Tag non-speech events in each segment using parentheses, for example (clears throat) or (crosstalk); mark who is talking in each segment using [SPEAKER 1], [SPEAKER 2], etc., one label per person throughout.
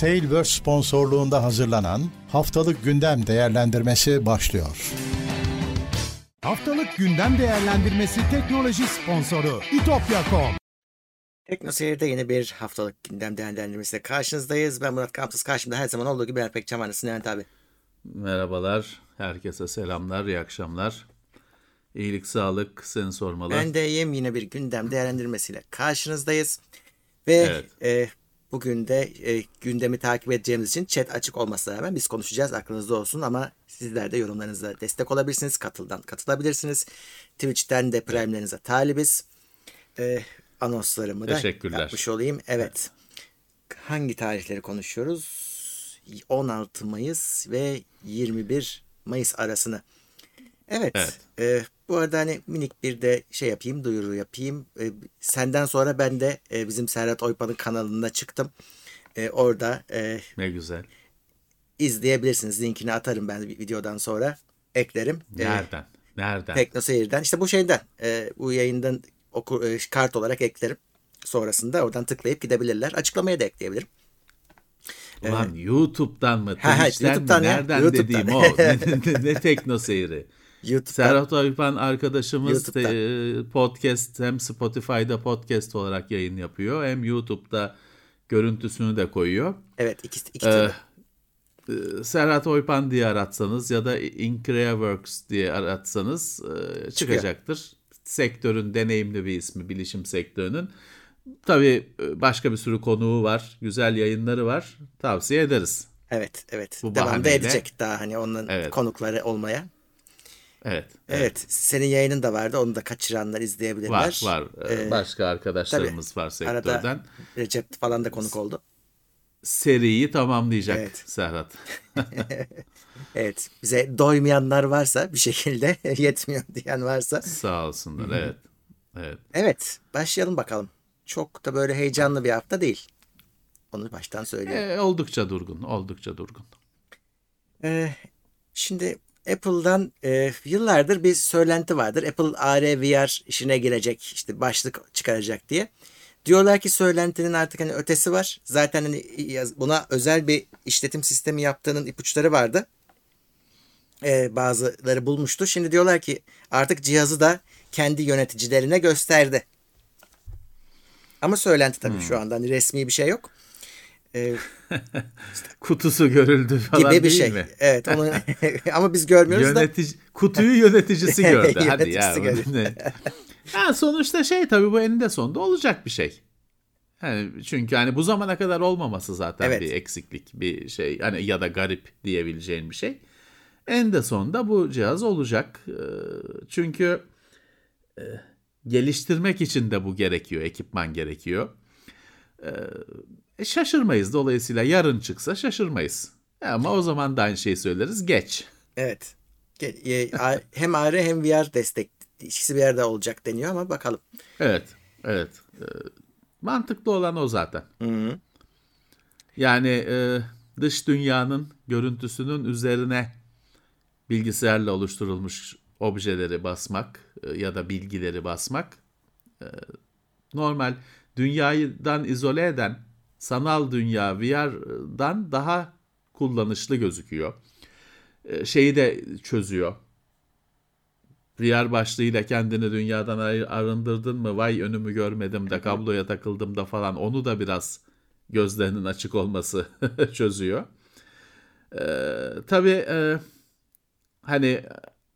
[SPEAKER 1] Tailverse sponsorluğunda hazırlanan Haftalık Gündem Değerlendirmesi başlıyor.
[SPEAKER 2] Haftalık Gündem Değerlendirmesi teknoloji sponsoru itopya.com
[SPEAKER 3] Tekno Seyir'de yeni bir haftalık gündem değerlendirmesiyle karşınızdayız. Ben Murat Kamsız. Karşımda her zaman olduğu gibi Erpek Çaman Levent abi.
[SPEAKER 4] Merhabalar, herkese selamlar, iyi akşamlar. İyilik, sağlık, seni sormalı.
[SPEAKER 3] Ben de yine bir gündem değerlendirmesiyle karşınızdayız. Ve
[SPEAKER 4] Evet.
[SPEAKER 3] e, bugün de e, gündemi takip edeceğimiz için chat açık olmasına rağmen biz konuşacağız. Aklınızda olsun ama sizler de yorumlarınızla destek olabilirsiniz. Katıldan katılabilirsiniz. Twitch'ten de prime'lerinize talibiz. E, anonslarımı da yapmış olayım. Evet. Hangi tarihleri konuşuyoruz? 16 Mayıs ve 21 Mayıs arasını. Evet.
[SPEAKER 4] Evet.
[SPEAKER 3] e, bu arada hani minik bir de şey yapayım, duyuru yapayım. E, senden sonra ben de e, bizim Serhat Oypan'ın kanalına çıktım. E, orada e,
[SPEAKER 4] Ne güzel.
[SPEAKER 3] izleyebilirsiniz. Linkini atarım ben videodan sonra. Eklerim. E,
[SPEAKER 4] Nereden? Nereden?
[SPEAKER 3] Tekno Seyir'den. İşte bu şeyden. E, bu yayından oku, e, kart olarak eklerim. Sonrasında oradan tıklayıp gidebilirler. Açıklamaya da ekleyebilirim.
[SPEAKER 4] Ulan YouTube'dan mı?
[SPEAKER 3] Ha, ha,
[SPEAKER 4] Twitch'ten
[SPEAKER 3] YouTube'dan
[SPEAKER 4] mi?
[SPEAKER 3] ya,
[SPEAKER 4] Nereden
[SPEAKER 3] YouTube'dan.
[SPEAKER 4] dediğim o. (laughs) Ne, ne, ne tekno seyri.
[SPEAKER 3] YouTube'da.
[SPEAKER 4] Serhat Oypan arkadaşımız
[SPEAKER 3] YouTube'da.
[SPEAKER 4] e, podcast hem Spotify'da podcast olarak yayın yapıyor hem YouTube'da görüntüsünü de koyuyor.
[SPEAKER 3] Evet ikisi, iki
[SPEAKER 4] Ee, e, Serhat Oypan diye aratsanız ya da Increaworks diye aratsanız e, çıkacaktır. Sektörün deneyimli bir ismi, bilişim sektörünün. Tabii e, başka bir sürü konuğu var, güzel yayınları var. Tavsiye ederiz.
[SPEAKER 3] Evet evet.
[SPEAKER 4] bu
[SPEAKER 3] Devam da edecek daha hani onun
[SPEAKER 4] Evet.
[SPEAKER 3] konukları olmaya.
[SPEAKER 4] Evet.
[SPEAKER 3] Evet. Senin yayının da vardı. Onu da kaçıranlar izleyebilirler.
[SPEAKER 4] Var, var. E,
[SPEAKER 3] Ee,
[SPEAKER 4] başka arkadaşlarımız var
[SPEAKER 3] Arada
[SPEAKER 4] sektörden.
[SPEAKER 3] Recep falan da konuk oldu.
[SPEAKER 4] Seriyi tamamlayacak
[SPEAKER 3] Evet.
[SPEAKER 4] Serhat. (laughs)
[SPEAKER 3] Evet. Bize doymayanlar varsa bir şekilde (laughs) yetmiyor diyen varsa.
[SPEAKER 4] Sağ olsunlar. Evet. Evet.
[SPEAKER 3] Evet. Başlayalım bakalım. Çok da böyle heyecanlı bir hafta değil. Onu baştan söyleyeyim.
[SPEAKER 4] E, oldukça durgun, oldukça durgun.
[SPEAKER 3] Ee, şimdi Apple'dan e, yıllardır bir söylenti vardır. Apple AR VR işine girecek, işte başlık çıkaracak diye. Diyorlar ki söylentinin artık hani ötesi var. Zaten hani buna özel bir işletim sistemi yaptığının ipuçları vardı. Ee, bazıları bulmuştu. Şimdi diyorlar ki artık cihazı da kendi yöneticilerine gösterdi. Ama söylenti tabii şu anda hani resmi bir şey yok. Ee, (laughs)
[SPEAKER 4] Kutusu görüldü falan
[SPEAKER 3] gibi bir
[SPEAKER 4] değil
[SPEAKER 3] şey.
[SPEAKER 4] mi?
[SPEAKER 3] Evet onu (laughs) ama biz görmüyoruz da.
[SPEAKER 4] Yönetici, kutuyu yöneticisi (laughs) gördü. Hadi ya.
[SPEAKER 3] Yöneticisi?
[SPEAKER 4] Ha, sonuçta şey tabii bu eninde sonunda olacak bir şey. Yani çünkü hani bu zamana kadar olmaması zaten
[SPEAKER 3] Evet.
[SPEAKER 4] bir eksiklik, bir şey hani ya da garip diyebileceğin bir şey. Eninde sonunda bu cihaz olacak. Çünkü e, geliştirmek için de bu gerekiyor, ekipman gerekiyor. E, şaşırmayız dolayısıyla yarın çıksa şaşırmayız. Ama o zaman da aynı şeyi söyleriz geç.
[SPEAKER 3] Evet. E, hem AR hem VR destek ikisi bir yerde olacak deniyor ama bakalım.
[SPEAKER 4] Evet, evet. Ee, mantıklı olan o zaten.
[SPEAKER 3] Hı-hı.
[SPEAKER 4] Yani e, dış dünyanın görüntüsünün üzerine bilgisayarla oluşturulmuş objeleri basmak e, ya da bilgileri basmak e, normal dünyadan izole eden sanal dünya VR'dan daha kullanışlı gözüküyor. E, şeyi de çözüyor. VR başlığıyla kendini dünyadan ar- arındırdın mı? Vay önümü görmedim de kabloya takıldım da falan. Onu da biraz gözlerinin açık olması (laughs) çözüyor. Ee, tabii e, hani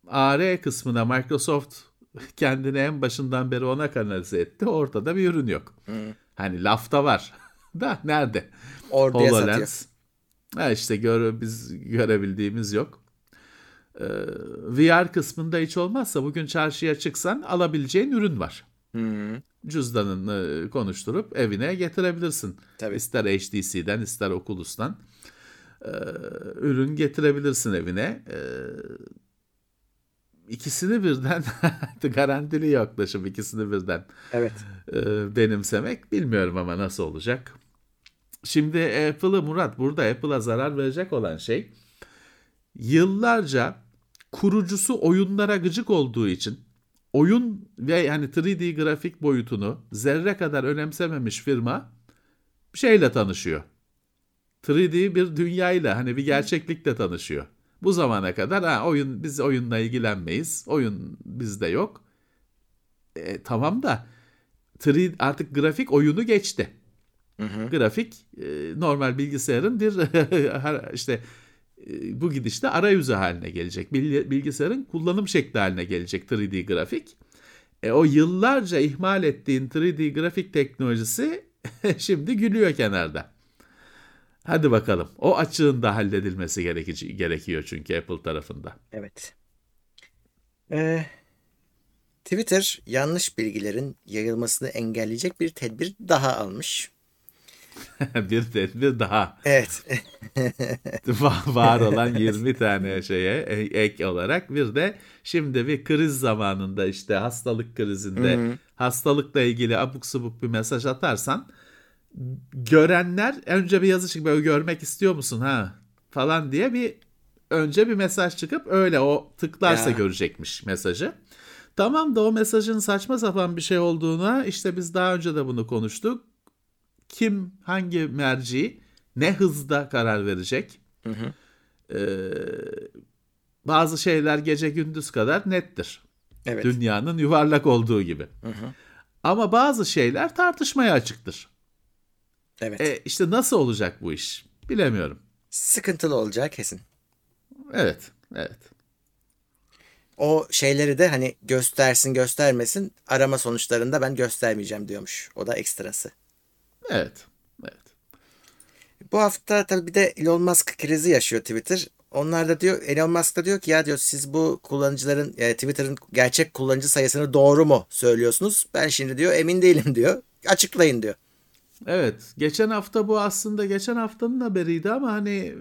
[SPEAKER 4] AR kısmına Microsoft kendini en başından beri ona kanalize etti. Ortada bir ürün yok. Hani lafta var. Da nerede?
[SPEAKER 3] Orduya satıyor.
[SPEAKER 4] HoloLens. Ha işte gör, biz görebildiğimiz yok. Ee, VR kısmında hiç olmazsa bugün çarşıya çıksan alabileceğin ürün var.
[SPEAKER 3] Hı-hı.
[SPEAKER 4] Cüzdanını konuşturup evine getirebilirsin.
[SPEAKER 3] Tabii.
[SPEAKER 4] İster HTC'den ister Oculus'tan ee, ürün getirebilirsin evine. Ee, ikisini birden (laughs) garantili yaklaşım ikisini birden
[SPEAKER 3] Evet.
[SPEAKER 4] e, benimsemek bilmiyorum ama nasıl olacak. Şimdi Apple'ı Murat burada Apple'a zarar verecek olan şey yıllarca kurucusu oyunlara gıcık olduğu için oyun ve yani 3D grafik boyutunu zerre kadar önemsememiş firma şeyle tanışıyor. 3D bir dünyayla hani bir gerçeklikle tanışıyor. Bu zamana kadar ha, oyun biz oyunla ilgilenmeyiz. Oyun bizde yok. E, tamam da 3 artık grafik oyunu geçti. Grafik e, normal bilgisayarın bir (laughs) işte e, bu gidişte arayüzü haline gelecek. Bil- Bilgisayarın kullanım şekli haline gelecek 3D grafik. E, o yıllarca ihmal ettiğin 3D grafik teknolojisi (laughs) şimdi gülüyor kenarda. Hadi bakalım. O açığın da halledilmesi gerekici, gerekiyor çünkü Apple tarafında.
[SPEAKER 3] Evet. Ee, Twitter yanlış bilgilerin yayılmasını engelleyecek bir tedbir daha almış. (laughs)
[SPEAKER 4] bir tedbir daha
[SPEAKER 3] Evet. (laughs)
[SPEAKER 4] Va- var olan 20 tane şeye e- ek olarak bir de şimdi bir kriz zamanında işte hastalık krizinde hastalıkla ilgili abuk subuk bir mesaj atarsan görenler önce bir yazı çıkıp böyle görmek istiyor musun ha falan diye bir önce bir mesaj çıkıp öyle o tıklarsa
[SPEAKER 3] Ya.
[SPEAKER 4] görecekmiş mesajı. Tamam da o mesajın saçma sapan bir şey olduğuna işte biz daha önce de bunu konuştuk. Kim hangi merci ne hızda karar verecek? Ee, bazı şeyler gece gündüz kadar nettir.
[SPEAKER 3] Evet.
[SPEAKER 4] Dünyanın yuvarlak olduğu gibi. Ama bazı şeyler tartışmaya açıktır.
[SPEAKER 3] Evet.
[SPEAKER 4] E, işte nasıl olacak bu iş? Bilemiyorum.
[SPEAKER 3] Sıkıntılı olacağı kesin.
[SPEAKER 4] Evet, evet.
[SPEAKER 3] O şeyleri de hani göstersin göstermesin arama sonuçlarında ben göstermeyeceğim diyormuş. O da ekstrası.
[SPEAKER 4] Evet, evet.
[SPEAKER 3] Bu hafta tabii bir de Elon Musk krizi yaşıyor Twitter. Onlar da diyor Elon Musk da diyor ki ya diyor siz bu kullanıcıların yani Twitter'ın gerçek kullanıcı sayısını doğru mu söylüyorsunuz? Ben şimdi diyor emin değilim (laughs) diyor. Açıklayın diyor.
[SPEAKER 4] Evet, geçen hafta bu aslında geçen haftanın haberiydi ama hani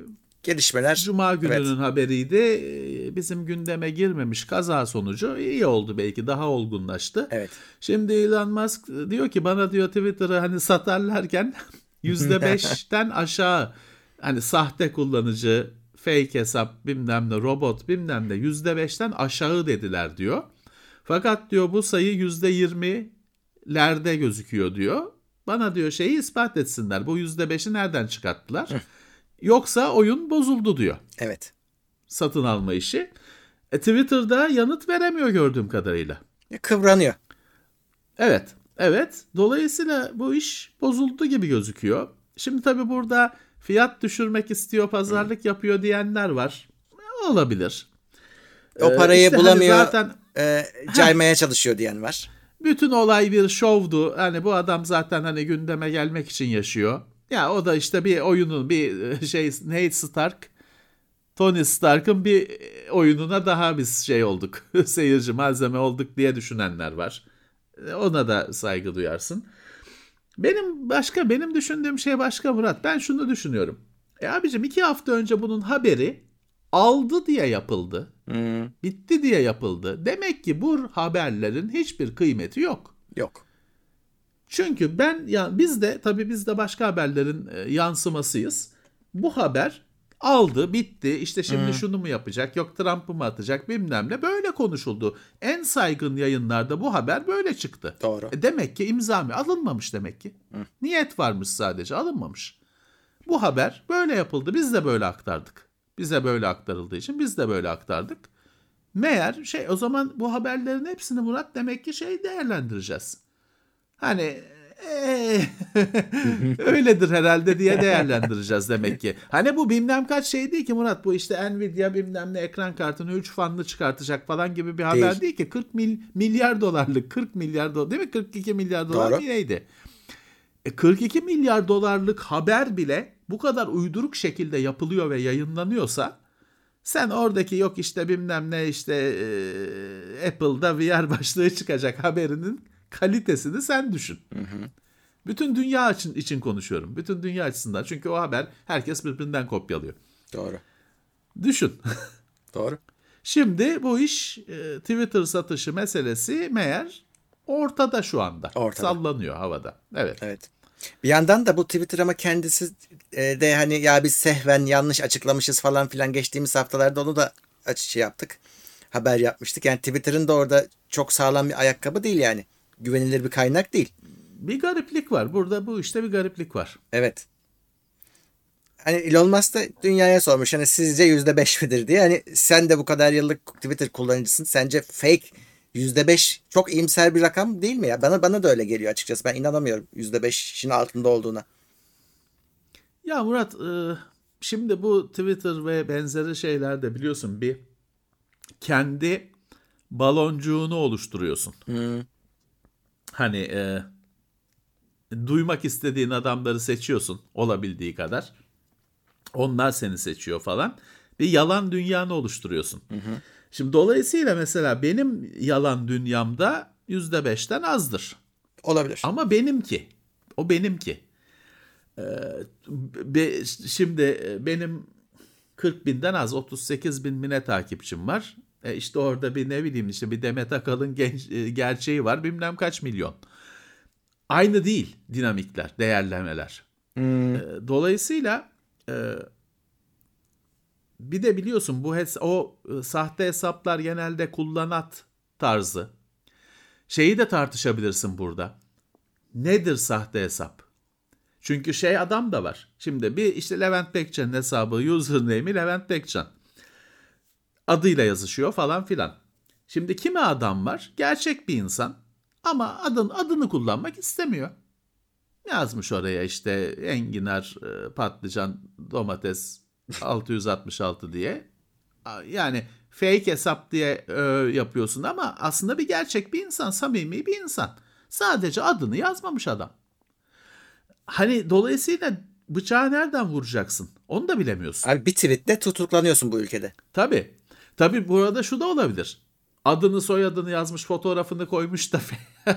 [SPEAKER 3] Gelişmeler.
[SPEAKER 4] Cuma gününün
[SPEAKER 3] Evet.
[SPEAKER 4] haberiydi. Ee, Bizim gündeme girmemiş kaza sonucu iyi oldu belki daha olgunlaştı.
[SPEAKER 3] Evet.
[SPEAKER 4] Şimdi Elon Musk diyor ki bana diyor Twitter'ı hani satarlarken (laughs) %5'ten (laughs) aşağı hani sahte kullanıcı, fake hesap bilmem ne robot bilmem ne %5'ten aşağı dediler diyor. Fakat diyor bu sayı %20'lerde gözüküyor diyor. Bana diyor şeyi ispat etsinler. Bu %5'i nereden çıkarttılar? Yoksa oyun bozuldu diyor
[SPEAKER 3] Evet.
[SPEAKER 4] satın alma işi. E, Twitter'da yanıt veremiyor gördüğüm kadarıyla.
[SPEAKER 3] Kıvranıyor.
[SPEAKER 4] Evet, evet. Dolayısıyla bu iş bozuldu gibi gözüküyor. Şimdi tabii burada fiyat düşürmek istiyor, pazarlık yapıyor diyenler var. E, Olabilir.
[SPEAKER 3] O
[SPEAKER 4] Ee,
[SPEAKER 3] parayı
[SPEAKER 4] işte hani
[SPEAKER 3] bulamıyor.
[SPEAKER 4] zaten
[SPEAKER 3] e, caymaya çalışıyor diyen var.
[SPEAKER 4] bütün olay bir şovdu. Hani bu adam zaten hani gündeme gelmek için yaşıyor. Ya o da işte bir oyunun bir şey Nate Stark Tony Stark'ın bir oyununa daha biz şey olduk. (laughs) Seyirci malzeme olduk diye düşünenler var. E, Ona da saygı duyarsın. Benim başka benim düşündüğüm şey başka Murat. Ben şunu düşünüyorum. E abicim iki hafta önce bunun haberi aldı diye yapıldı.
[SPEAKER 3] Hmm,
[SPEAKER 4] Bitti diye yapıldı. Demek ki bu haberlerin hiçbir kıymeti yok.
[SPEAKER 3] yok.
[SPEAKER 4] Çünkü ben ya biz de tabii biz de başka haberlerin e, yansımasıyız. Bu haber aldı, bitti. İşte şimdi şunu mu yapacak? Yok Trump'ı mı atacak? Bilmem ne. Böyle konuşuldu. En saygın yayınlarda bu haber böyle çıktı.
[SPEAKER 3] Doğru.
[SPEAKER 4] E demek ki imza mı? Alınmamış demek ki. Niyet varmış sadece, alınmamış. Bu haber böyle yapıldı. Biz de böyle aktardık. Bize böyle aktarıldığı için biz de böyle aktardık. Meğer şey o zaman bu haberlerin hepsini Murat demek ki şey değerlendireceğiz. Hani eee, (laughs) öyledir herhalde diye değerlendireceğiz demek ki. Hani bu bilmem kaç şey değil ki Murat. Bu işte Nvidia bilmem ne ekran kartını 3 fanlı çıkartacak falan gibi bir haber
[SPEAKER 3] Değil.
[SPEAKER 4] değil, ki. 40 mil, milyar dolarlık 40 milyar dolar değil mi? 42 milyar dolar
[SPEAKER 3] Doğru.
[SPEAKER 4] neydi? E 42 milyar dolarlık haber bile bu kadar uyduruk şekilde yapılıyor ve yayınlanıyorsa sen oradaki yok işte bilmem ne işte e, Apple'da VR başlığı çıkacak haberinin kalitesini sen düşün. Bütün dünya için, için konuşuyorum. Bütün dünya açısından. Çünkü o haber herkes birbirinden kopyalıyor.
[SPEAKER 3] Doğru.
[SPEAKER 4] Düşün. (laughs)
[SPEAKER 3] Doğru.
[SPEAKER 4] Şimdi bu iş e, Twitter satışı meselesi meğer ortada şu anda.
[SPEAKER 3] Ortada.
[SPEAKER 4] Sallanıyor havada. Evet.
[SPEAKER 3] Evet. Bir yandan da bu Twitter ama kendisi e, de hani ya biz sehven yanlış açıklamışız falan filan geçtiğimiz haftalarda onu da aç şey yaptık. Haber yapmıştık. Yani Twitter'ın da orada çok sağlam bir ayakkabı değil yani. Güvenilir bir kaynak değil.
[SPEAKER 4] Bir gariplik var. Burada bu işte bir gariplik var.
[SPEAKER 3] Evet. hani Elon Musk da dünyaya sormuş hani sizce yüzde beş midir diye. Hani sen de bu kadar yıllık Twitter kullanıcısın. Sence fake yüzde beş çok iyimser bir rakam değil mi ya? Bana bana da öyle geliyor açıkçası. Ben inanamıyorum yüzde beşin altında olduğuna.
[SPEAKER 4] Ya Murat e, şimdi bu Twitter ve benzeri şeylerde biliyorsun bir kendi baloncuğunu oluşturuyorsun. Hani e, duymak istediğin adamları seçiyorsun olabildiği kadar. Onlar seni seçiyor falan. Bir yalan dünyanı oluşturuyorsun. Şimdi dolayısıyla mesela benim yalan dünyamda yüzde beşten azdır.
[SPEAKER 3] Olabilir.
[SPEAKER 4] Ama benimki. O benimki. Ee, be, şimdi e, benim 40 binden az 38 bin mine takipçim var. E işte orada bir ne bileyim işte bir Demet Akalın genç, e, gerçeği var bilmem kaç milyon. Aynı değil dinamikler, değerlemeler.
[SPEAKER 3] Hmm.
[SPEAKER 4] E, dolayısıyla e, bir de biliyorsun bu hes- o e, sahte hesaplar genelde kullanat tarzı. Şeyi de tartışabilirsin burada. Nedir sahte hesap? Çünkü şey adam da var. Şimdi bir işte Levent Bekcan'ın hesabı username'i Levent Bekcan. Adıyla yazışıyor falan filan. Şimdi kimi adam var? Gerçek bir insan ama adın adını kullanmak istemiyor. Yazmış oraya işte enginar, e, patlıcan, domates (laughs) 666 diye. Yani fake hesap diye e, yapıyorsun ama aslında bir gerçek bir insan, samimi bir insan. Sadece adını yazmamış adam. Hani dolayısıyla bıçağı nereden vuracaksın? Onu da bilemiyorsun.
[SPEAKER 3] Abi bir tweetle tutuklanıyorsun bu ülkede.
[SPEAKER 4] Tabii. Tabii burada şu da olabilir. Adını soyadını yazmış fotoğrafını koymuş da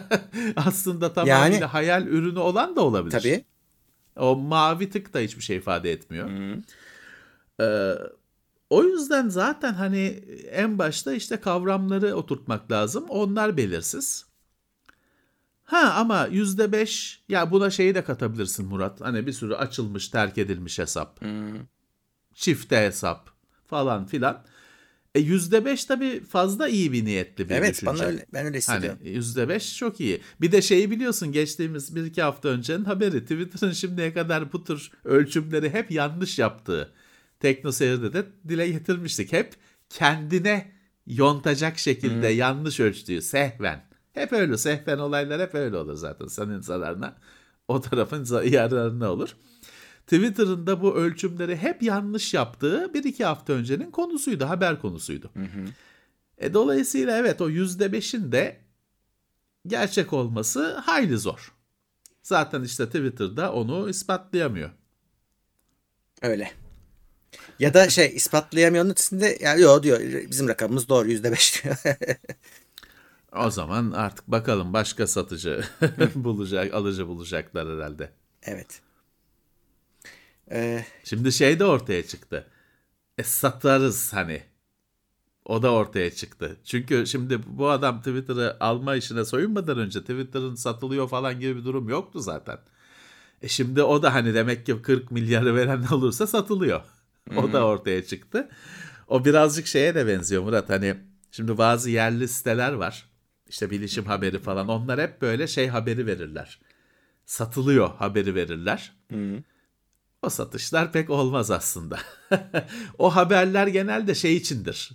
[SPEAKER 4] (laughs) aslında tamamıyla
[SPEAKER 3] Yani-
[SPEAKER 4] hayal ürünü olan da olabilir.
[SPEAKER 3] Tabii.
[SPEAKER 4] O mavi tık da hiçbir şey ifade etmiyor. Ee, o yüzden zaten hani en başta işte kavramları oturtmak lazım. Onlar belirsiz. Ha ama yüzde beş ya buna şeyi de katabilirsin Murat. Hani bir sürü açılmış terk edilmiş hesap. Çifte hesap falan filan. E yüzde beş tabii fazla iyi bir niyetli bir
[SPEAKER 3] Evet
[SPEAKER 4] düşünce.
[SPEAKER 3] bana öyle, ben öyle hissediyorum.
[SPEAKER 4] Hani yüzde beş çok iyi. Bir de şeyi biliyorsun geçtiğimiz bir iki hafta öncenin haberi Twitter'ın şimdiye kadar bu tür ölçümleri hep yanlış yaptığı Tekno Seyir'de de dile getirmiştik. Hep kendine yontacak şekilde yanlış ölçtüğü sehven. Hep öyle sehven olaylar hep öyle olur zaten senin zararına. O tarafın yararına olur. Twitter'ın da bu ölçümleri hep yanlış yaptığı bir iki hafta öncenin konusuydu, haber konusuydu. E, dolayısıyla evet o yüzde beşin de gerçek olması hayli zor. Zaten işte Twitter'da onu ispatlayamıyor.
[SPEAKER 3] Öyle. Ya da şey ispatlayamıyor ötesinde yani yo diyor bizim rakamımız doğru yüzde beş diyor. (laughs)
[SPEAKER 4] O zaman artık bakalım başka satıcı (laughs) bulacak, alıcı bulacaklar herhalde.
[SPEAKER 3] evet. Ee,
[SPEAKER 4] Şimdi şey de ortaya çıktı. E satarız hani. O da ortaya çıktı. Çünkü şimdi bu adam Twitter'ı alma işine soyunmadan önce Twitter'ın satılıyor falan gibi bir durum yoktu zaten. E şimdi o da hani demek ki 40 milyarı veren (laughs) olursa satılıyor. O da ortaya çıktı. O birazcık şeye de benziyor Murat. Hani şimdi bazı yerli siteler var. İşte bilişim haberi falan. Onlar hep böyle şey haberi verirler. Satılıyor haberi verirler. O satışlar pek olmaz aslında. (laughs) o haberler genelde şey içindir.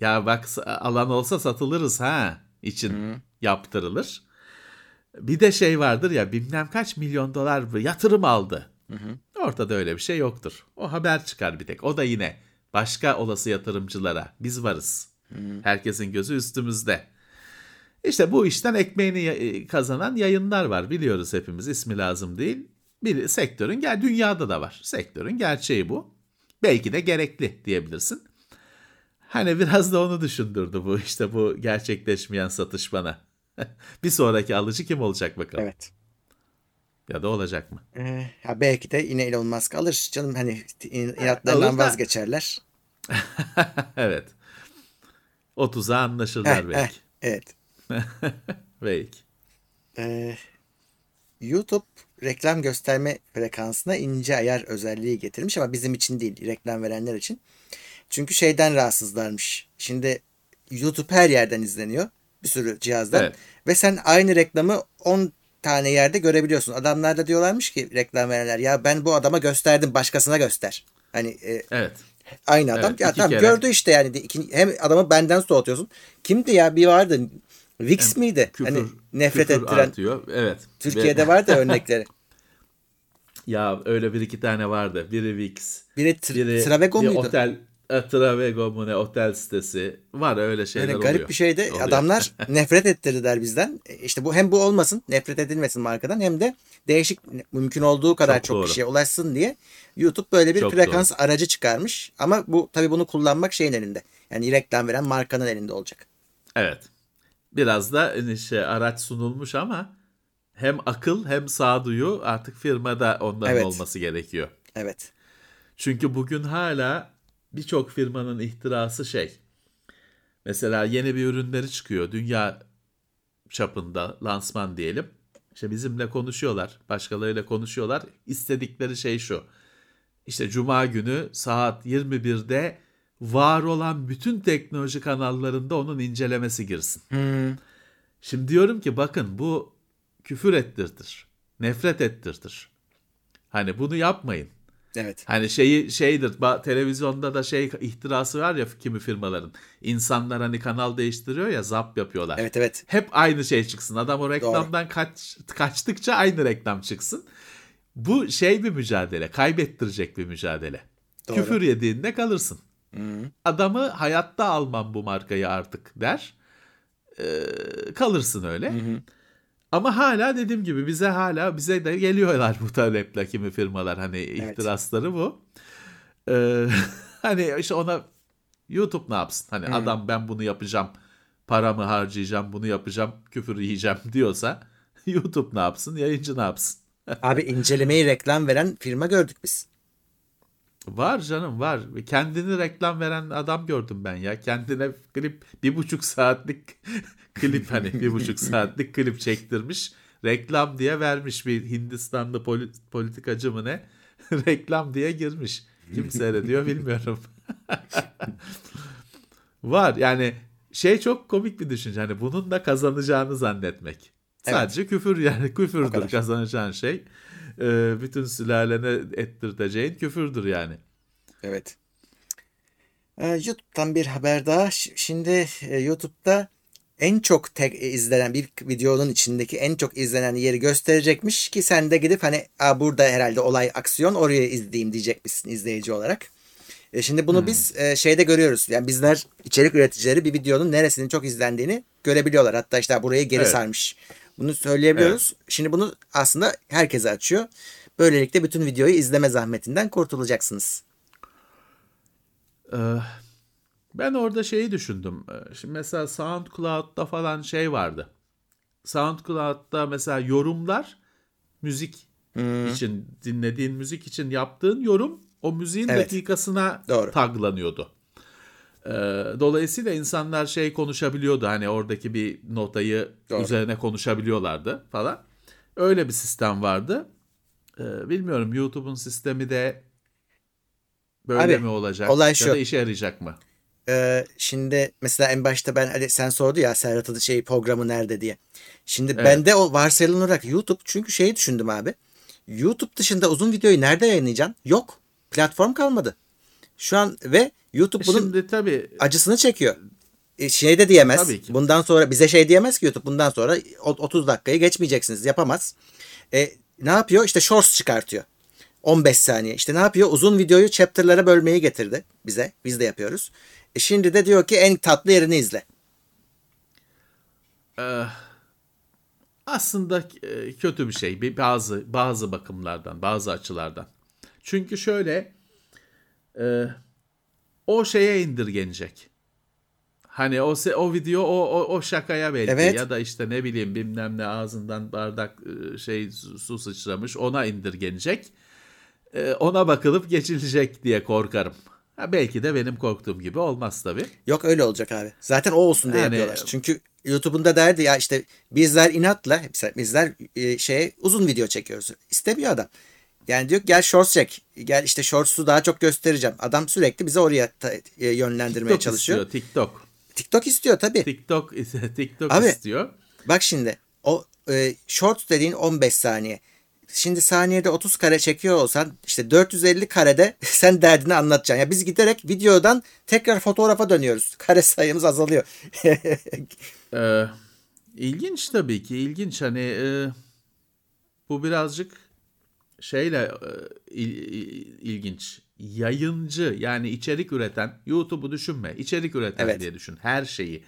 [SPEAKER 4] Ya bak alan olsa satılırız ha için yaptırılır. Bir de şey vardır ya bilmem kaç milyon dolar yatırım aldı. Ortada öyle bir şey yoktur. O haber çıkar bir tek. O da yine başka olası yatırımcılara biz varız. Herkesin gözü üstümüzde. İşte bu işten ekmeğini ya- kazanan yayınlar var biliyoruz hepimiz ismi lazım değil. Bir sektörün gel dünyada da var. Sektörün gerçeği bu. Belki de gerekli diyebilirsin. Hani biraz da onu düşündürdü bu işte bu gerçekleşmeyen satış bana. (laughs) bir sonraki alıcı kim olacak bakalım.
[SPEAKER 3] evet.
[SPEAKER 4] Ya da olacak mı?
[SPEAKER 3] Ee, ya belki de yine Elon Musk alır canım hani inatlarından
[SPEAKER 4] da-
[SPEAKER 3] vazgeçerler. (laughs)
[SPEAKER 4] evet. O tuzağa anlaşırlar belki.
[SPEAKER 3] evet. (laughs)
[SPEAKER 4] belki.
[SPEAKER 3] Ee, YouTube reklam gösterme frekansına ince ayar özelliği getirmiş ama bizim için değil, reklam verenler için. Çünkü şeyden rahatsızlarmış. Şimdi YouTube her yerden izleniyor. Bir sürü cihazdan.
[SPEAKER 4] Evet.
[SPEAKER 3] Ve sen aynı reklamı 10 tane yerde görebiliyorsun. Adamlar da diyorlarmış ki reklam verenler ya ben bu adama gösterdim başkasına göster. Hani e,
[SPEAKER 4] Evet.
[SPEAKER 3] aynı adam.
[SPEAKER 4] Evet,
[SPEAKER 3] ya tamam
[SPEAKER 4] kere.
[SPEAKER 3] gördü işte yani. İki- hem adamı benden soğutuyorsun. Kimdi ya bir vardı. Vix miydi?
[SPEAKER 4] Küfür,
[SPEAKER 3] hani nefret
[SPEAKER 4] küfür
[SPEAKER 3] ettiren.
[SPEAKER 4] artıyor. Evet.
[SPEAKER 3] Türkiye'de
[SPEAKER 4] Ve-
[SPEAKER 3] var da (laughs) örnekleri.
[SPEAKER 4] Ya öyle bir iki tane vardı. Biri Vix.
[SPEAKER 3] Biri Tr-
[SPEAKER 4] Biri
[SPEAKER 3] Travego
[SPEAKER 4] bir
[SPEAKER 3] muydu?
[SPEAKER 4] Otel, e, Travego mu ne otel sitesi. Var öyle şeyler
[SPEAKER 3] Öyle
[SPEAKER 4] oluyor.
[SPEAKER 3] garip bir şeydi.
[SPEAKER 4] Oluyor.
[SPEAKER 3] Adamlar (laughs) nefret ettirdiler bizden. E, İşte bu hem bu olmasın, nefret edilmesin markadan hem de değişik mümkün olduğu kadar
[SPEAKER 4] Çok
[SPEAKER 3] çok,
[SPEAKER 4] doğru.
[SPEAKER 3] kişiye ulaşsın diye YouTube böyle bir
[SPEAKER 4] Çok
[SPEAKER 3] frekans aracı çıkarmış. Ama bu tabii bunu kullanmak şeyin elinde. Yani reklam veren markanın elinde olacak.
[SPEAKER 4] Evet. Biraz da hani şey, araç sunulmuş ama hem akıl hem sağduyu artık firmada onların
[SPEAKER 3] Evet.
[SPEAKER 4] olması gerekiyor.
[SPEAKER 3] Evet.
[SPEAKER 4] Çünkü bugün hala birçok firmanın ihtirası şey. Mesela yeni bir ürünleri çıkıyor. Dünya çapında lansman diyelim. İşte bizimle konuşuyorlar. Başkalarıyla konuşuyorlar. İstedikleri şey şu. İşte cuma günü saat 21'de var olan bütün teknoloji kanallarında onun incelemesi girsin. Şimdi diyorum ki bakın bu küfür ettirtir. Nefret ettirtir. Hani bunu yapmayın.
[SPEAKER 3] Evet.
[SPEAKER 4] Hani şeyi şeydir televizyonda da şey ihtirası var ya kimi firmaların. İnsanlar hani kanal değiştiriyor ya zap yapıyorlar.
[SPEAKER 3] Evet evet.
[SPEAKER 4] Hep aynı şey çıksın. Adam o reklamdan kaç, kaçtıkça aynı reklam çıksın. Bu şey bir mücadele. Kaybettirecek bir mücadele.
[SPEAKER 3] Doğru.
[SPEAKER 4] Küfür yediğinde kalırsın. Adamı hayatta almam bu markayı artık der. Ee, kalırsın öyle. Ama hala dediğim gibi bize hala bize de geliyorlar bu taleple kimi firmalar hani ihtirasları bu. Ee, (laughs) hani işte ona YouTube ne yapsın? Hani adam ben bunu yapacağım, paramı harcayacağım, bunu yapacağım, küfür yiyeceğim (laughs) diyorsa YouTube ne yapsın, yayıncı ne yapsın?
[SPEAKER 3] Abi incelemeyi reklam veren firma gördük biz.
[SPEAKER 4] Var canım var. Kendini reklam veren adam gördüm ben ya. Kendine klip bir buçuk saatlik (laughs) klip hani bir buçuk (laughs) saatlik klip çektirmiş. Reklam diye vermiş bir Hindistanlı poli- politikacı mı ne? (laughs) reklam diye girmiş. Kim seyrediyor bilmiyorum. var yani şey çok komik bir düşünce. Hani bunun da kazanacağını zannetmek.
[SPEAKER 3] Evet.
[SPEAKER 4] Sadece küfür yani küfürdür kazanacağın şey. Ee, bütün sülalene ettirteceğin küfürdür yani.
[SPEAKER 3] Evet. Ee, YouTube'dan bir haber daha. Şimdi e, YouTube'da en çok tek e, izlenen bir videonun içindeki en çok izlenen yeri gösterecekmiş ki sen de gidip hani Aa, burada herhalde olay aksiyon oraya izleyeyim diyecekmişsin izleyici olarak. E, şimdi bunu biz e, şeyde görüyoruz. Yani bizler içerik üreticileri bir videonun neresinin çok izlendiğini görebiliyorlar. Hatta işte burayı geri
[SPEAKER 4] Evet.
[SPEAKER 3] sarmış. Bunu söyleyebiliyoruz. Şimdi bunu aslında herkese açıyor. Böylelikle bütün videoyu izleme zahmetinden kurtulacaksınız.
[SPEAKER 4] Ee, ben orada şeyi düşündüm. Ee, Şimdi mesela SoundCloud'da falan şey vardı. SoundCloud'da mesela yorumlar müzik için dinlediğin müzik için yaptığın yorum o müziğin
[SPEAKER 3] Evet.
[SPEAKER 4] dakikasına
[SPEAKER 3] Doğru.
[SPEAKER 4] taglanıyordu. Ee, dolayısıyla insanlar şey konuşabiliyordu hani oradaki bir notayı
[SPEAKER 3] Doğru.
[SPEAKER 4] üzerine konuşabiliyorlardı falan. Öyle bir sistem vardı. Ee, bilmiyorum YouTube'un sistemi de böyle
[SPEAKER 3] Abi,
[SPEAKER 4] mi olacak
[SPEAKER 3] olay
[SPEAKER 4] ya
[SPEAKER 3] şu.
[SPEAKER 4] da işe yarayacak mı?
[SPEAKER 3] Ee, şimdi mesela en başta ben hani sen sordu ya Serhat'ın şey programı nerede diye. Şimdi
[SPEAKER 4] Evet.
[SPEAKER 3] ben de o varsayılan olarak YouTube çünkü şeyi düşündüm abi. YouTube dışında uzun videoyu nerede yayınlayacaksın? Yok. Platform kalmadı. Şu an ve YouTube bunun
[SPEAKER 4] Şimdi tabii
[SPEAKER 3] acısını çekiyor. E, şey de diyemez.
[SPEAKER 4] Tabii ki.
[SPEAKER 3] Bundan sonra bize şey diyemez ki YouTube bundan sonra o- 30 dakikayı geçmeyeceksiniz. Yapamaz. E, ne yapıyor? İşte shorts çıkartıyor. 15 saniye. İşte ne yapıyor? Uzun videoyu chapter'lara bölmeyi getirdi bize. Biz de yapıyoruz. E şimdi de diyor ki en tatlı yerini izle.
[SPEAKER 4] aslında e, kötü bir şey bazı bazı bakımlardan bazı açılardan. Çünkü şöyle e, o şeye indirgenecek. Hani o o video o o, o şakaya belki
[SPEAKER 3] Evet.
[SPEAKER 4] ya da işte ne bileyim bilmem ne ağzından bardak e, şey su, sıçramış ona indirgenecek. E, ona bakılıp geçilecek diye korkarım. Ha, belki de benim korktuğum gibi olmaz tabii.
[SPEAKER 3] Yok öyle olacak abi. Zaten o olsun diye
[SPEAKER 4] Yani-
[SPEAKER 3] yapıyorlar. Çünkü YouTube'un da derdi ya işte bizler inatla bizler e, şey uzun video çekiyoruz. İstemiyor adam. Yani diyor gel shorts çek. Gel işte shorts'u daha çok göstereceğim. Adam sürekli bizi oraya ta- e, yönlendirmeye
[SPEAKER 4] TikTok
[SPEAKER 3] çalışıyor.
[SPEAKER 4] istiyor, TikTok.
[SPEAKER 3] TikTok istiyor tabii.
[SPEAKER 4] TikTok (laughs) TikTok
[SPEAKER 3] Abi-
[SPEAKER 4] istiyor.
[SPEAKER 3] Bak şimdi o e, short dediğin 15 saniye. Şimdi saniyede 30 kare çekiyor olsan işte 450 karede (laughs) sen derdini anlatacaksın. Ya biz giderek videodan tekrar fotoğrafa dönüyoruz. (laughs) Kare sayımız azalıyor.
[SPEAKER 4] Ee, ilginç tabii ki ilginç hani e, bu birazcık şeyle e, il- il- ilginç yayıncı yani içerik üreten YouTube'u düşünme içerik üreten
[SPEAKER 3] Evet.
[SPEAKER 4] diye düşün her şeyi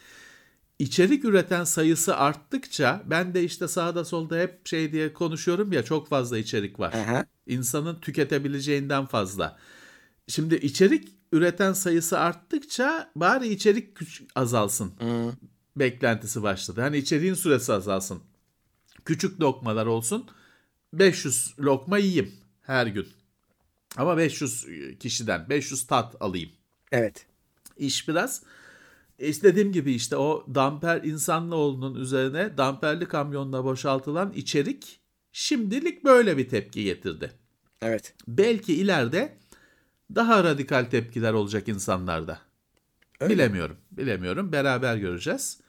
[SPEAKER 4] içerik üreten sayısı arttıkça ben de işte sağda solda hep şey diye konuşuyorum ya çok fazla içerik var
[SPEAKER 3] Aha.
[SPEAKER 4] insanın tüketebileceğinden fazla. Şimdi içerik üreten sayısı arttıkça bari içerik küç- azalsın. Beklentisi başladı. Hani içeriğin süresi azalsın. Küçük lokmalar olsun. 500 lokma yiyeyim her gün. Ama 500 kişiden 500 tat alayım.
[SPEAKER 3] Evet.
[SPEAKER 4] İş biraz istediğim gibi işte o damper insanoğlunun üzerine damperli kamyonla boşaltılan içerik şimdilik böyle bir tepki getirdi.
[SPEAKER 3] Evet.
[SPEAKER 4] Belki ileride daha radikal tepkiler olacak insanlarda.
[SPEAKER 3] Öyle.
[SPEAKER 4] Bilemiyorum. Bilemiyorum. Beraber göreceğiz.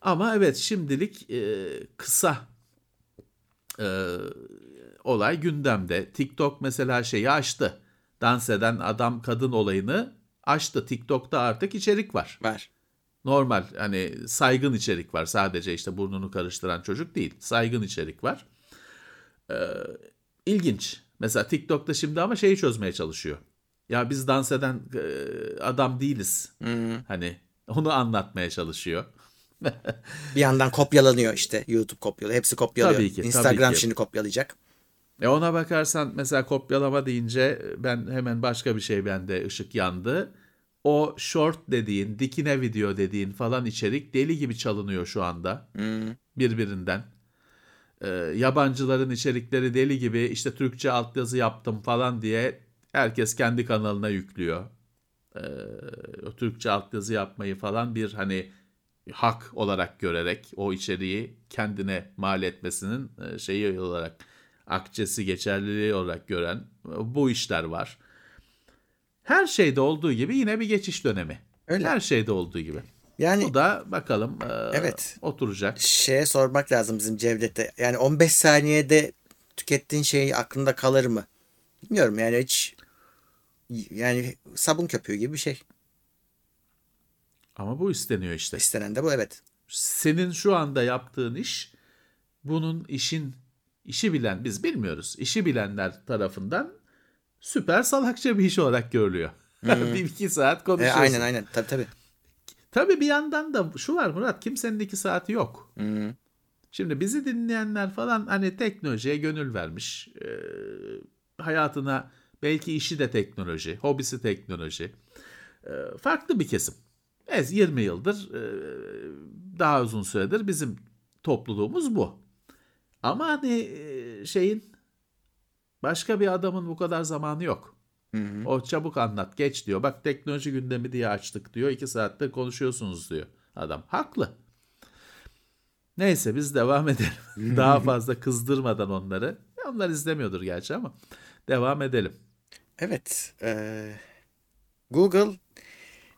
[SPEAKER 4] Ama evet şimdilik e, kısa e, olay gündemde. TikTok mesela şeyi açtı. Dans eden adam kadın olayını açtı. TikTok'ta artık içerik var.
[SPEAKER 3] Var.
[SPEAKER 4] Normal hani saygın içerik var. Sadece işte burnunu karıştıran çocuk değil. Saygın içerik var. Ee, ilginç. Mesela TikTok'ta şimdi ama şeyi çözmeye çalışıyor. Ya biz dans eden e, adam değiliz. Hani onu anlatmaya çalışıyor. (laughs)
[SPEAKER 3] Bir yandan kopyalanıyor işte. YouTube kopyalıyor. Hepsi kopyalıyor.
[SPEAKER 4] Tabii ki, tabii
[SPEAKER 3] Instagram
[SPEAKER 4] ki.
[SPEAKER 3] şimdi kopyalayacak.
[SPEAKER 4] E ona bakarsan mesela kopyalama deyince ben hemen başka bir şey bende ışık yandı. O short dediğin, dikine video dediğin falan içerik deli gibi çalınıyor şu anda birbirinden. Ee, yabancıların içerikleri deli gibi işte Türkçe altyazı yaptım falan diye herkes kendi kanalına yüklüyor. Ee, o Türkçe altyazı yapmayı falan bir hani hak olarak görerek o içeriği kendine mal etmesinin e, şeyi olarak akçesi geçerliliği olarak gören e, bu işler var. Her şeyde olduğu gibi yine bir geçiş dönemi.
[SPEAKER 3] Öyle.
[SPEAKER 4] Her şeyde olduğu gibi.
[SPEAKER 3] Yani
[SPEAKER 4] Bu da bakalım e,
[SPEAKER 3] Evet.
[SPEAKER 4] oturacak.
[SPEAKER 3] şeye sormak lazım bizim Cevdet'e. Yani 15 saniyede tükettiğin şey aklında kalır mı? Bilmiyorum yani hiç yani sabun köpüğü gibi bir şey.
[SPEAKER 4] Ama bu isteniyor işte.
[SPEAKER 3] İstenen de bu evet.
[SPEAKER 4] Senin şu anda yaptığın iş bunun işin işi bilen biz bilmiyoruz. İşi bilenler tarafından süper salakça bir iş olarak görülüyor. (laughs) bir iki saat
[SPEAKER 3] E,
[SPEAKER 4] konuşuyorsun.
[SPEAKER 3] aynen aynen tabii tabii.
[SPEAKER 4] Tabii bir yandan da şu var Murat kimsenin iki saati yok.
[SPEAKER 3] Hı.
[SPEAKER 4] Şimdi bizi dinleyenler falan hani teknolojiye gönül vermiş. Ee, hayatına belki işi de teknoloji, hobisi teknoloji. Ee, farklı bir kesim. Ez 20 yıldır e, daha uzun süredir bizim topluluğumuz bu. Ama hani e, şeyin başka bir adamın bu kadar zamanı yok. O çabuk anlat geç diyor. Bak teknoloji gündemi diye açtık diyor. İki saatte konuşuyorsunuz diyor adam. Haklı. Neyse biz devam (laughs) edelim. Daha fazla kızdırmadan onları. Onlar izlemiyordur gerçi ama devam edelim.
[SPEAKER 3] Evet. e, Google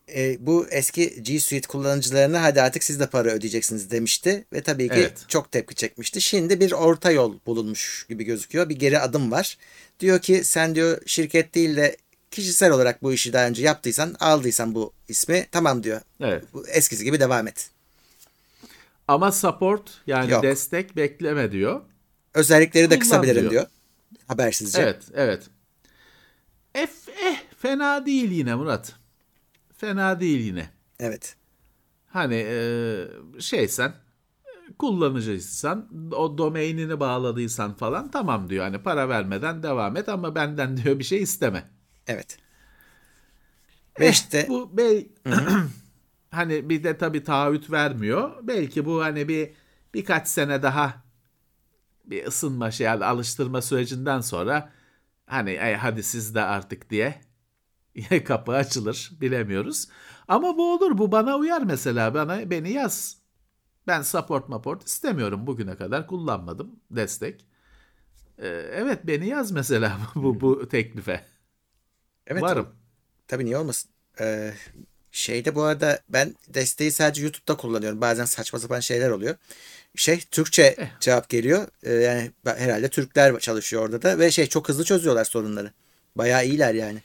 [SPEAKER 3] e, bu eski G Suite kullanıcılarına hadi artık siz de para ödeyeceksiniz demişti ve tabii ki
[SPEAKER 4] Evet.
[SPEAKER 3] çok tepki çekmişti. Şimdi bir orta yol bulunmuş gibi gözüküyor. Bir geri adım var. Diyor ki sen diyor şirket değil de kişisel olarak bu işi daha önce yaptıysan, aldıysan bu ismi tamam diyor.
[SPEAKER 4] Evet.
[SPEAKER 3] Eskisi gibi devam et.
[SPEAKER 4] Ama support yani
[SPEAKER 3] Yok.
[SPEAKER 4] destek bekleme diyor.
[SPEAKER 3] Özellikleri de kısabilirim
[SPEAKER 4] diyor.
[SPEAKER 3] diyor. Habersizce.
[SPEAKER 4] Evet, evet. Eh, eh, fena değil yine Murat. Fena değil yine.
[SPEAKER 3] Evet.
[SPEAKER 4] Hani e, şeysen kullanıcıysan o domainini bağladıysan falan tamam diyor. Hani para vermeden devam et ama benden (laughs) diyor bir şey isteme.
[SPEAKER 3] Evet. Ve işte
[SPEAKER 4] Eh, Bu bel (clears throat) hani bir de tabii taahhüt vermiyor. Belki bu hani bir birkaç sene daha bir ısınma şey alıştırma sürecinden sonra hani "Ey, hadi siz de artık diye (laughs) kapı açılır bilemiyoruz. Ama bu olur bu bana uyar mesela bana beni yaz. Ben support maport istemiyorum bugüne kadar kullanmadım destek. Ee, evet beni yaz mesela (laughs) bu bu teklife.
[SPEAKER 3] evet,
[SPEAKER 4] Varım.
[SPEAKER 3] Tabii niye olmasın? Ee, Şeyde bu arada ben desteği sadece YouTube'da kullanıyorum. Bazen saçma sapan şeyler oluyor. Şey Türkçe
[SPEAKER 4] Eh.
[SPEAKER 3] cevap geliyor. Ee, yani herhalde Türkler çalışıyor orada da ve şey çok hızlı çözüyorlar sorunları. Bayağı iyiler yani.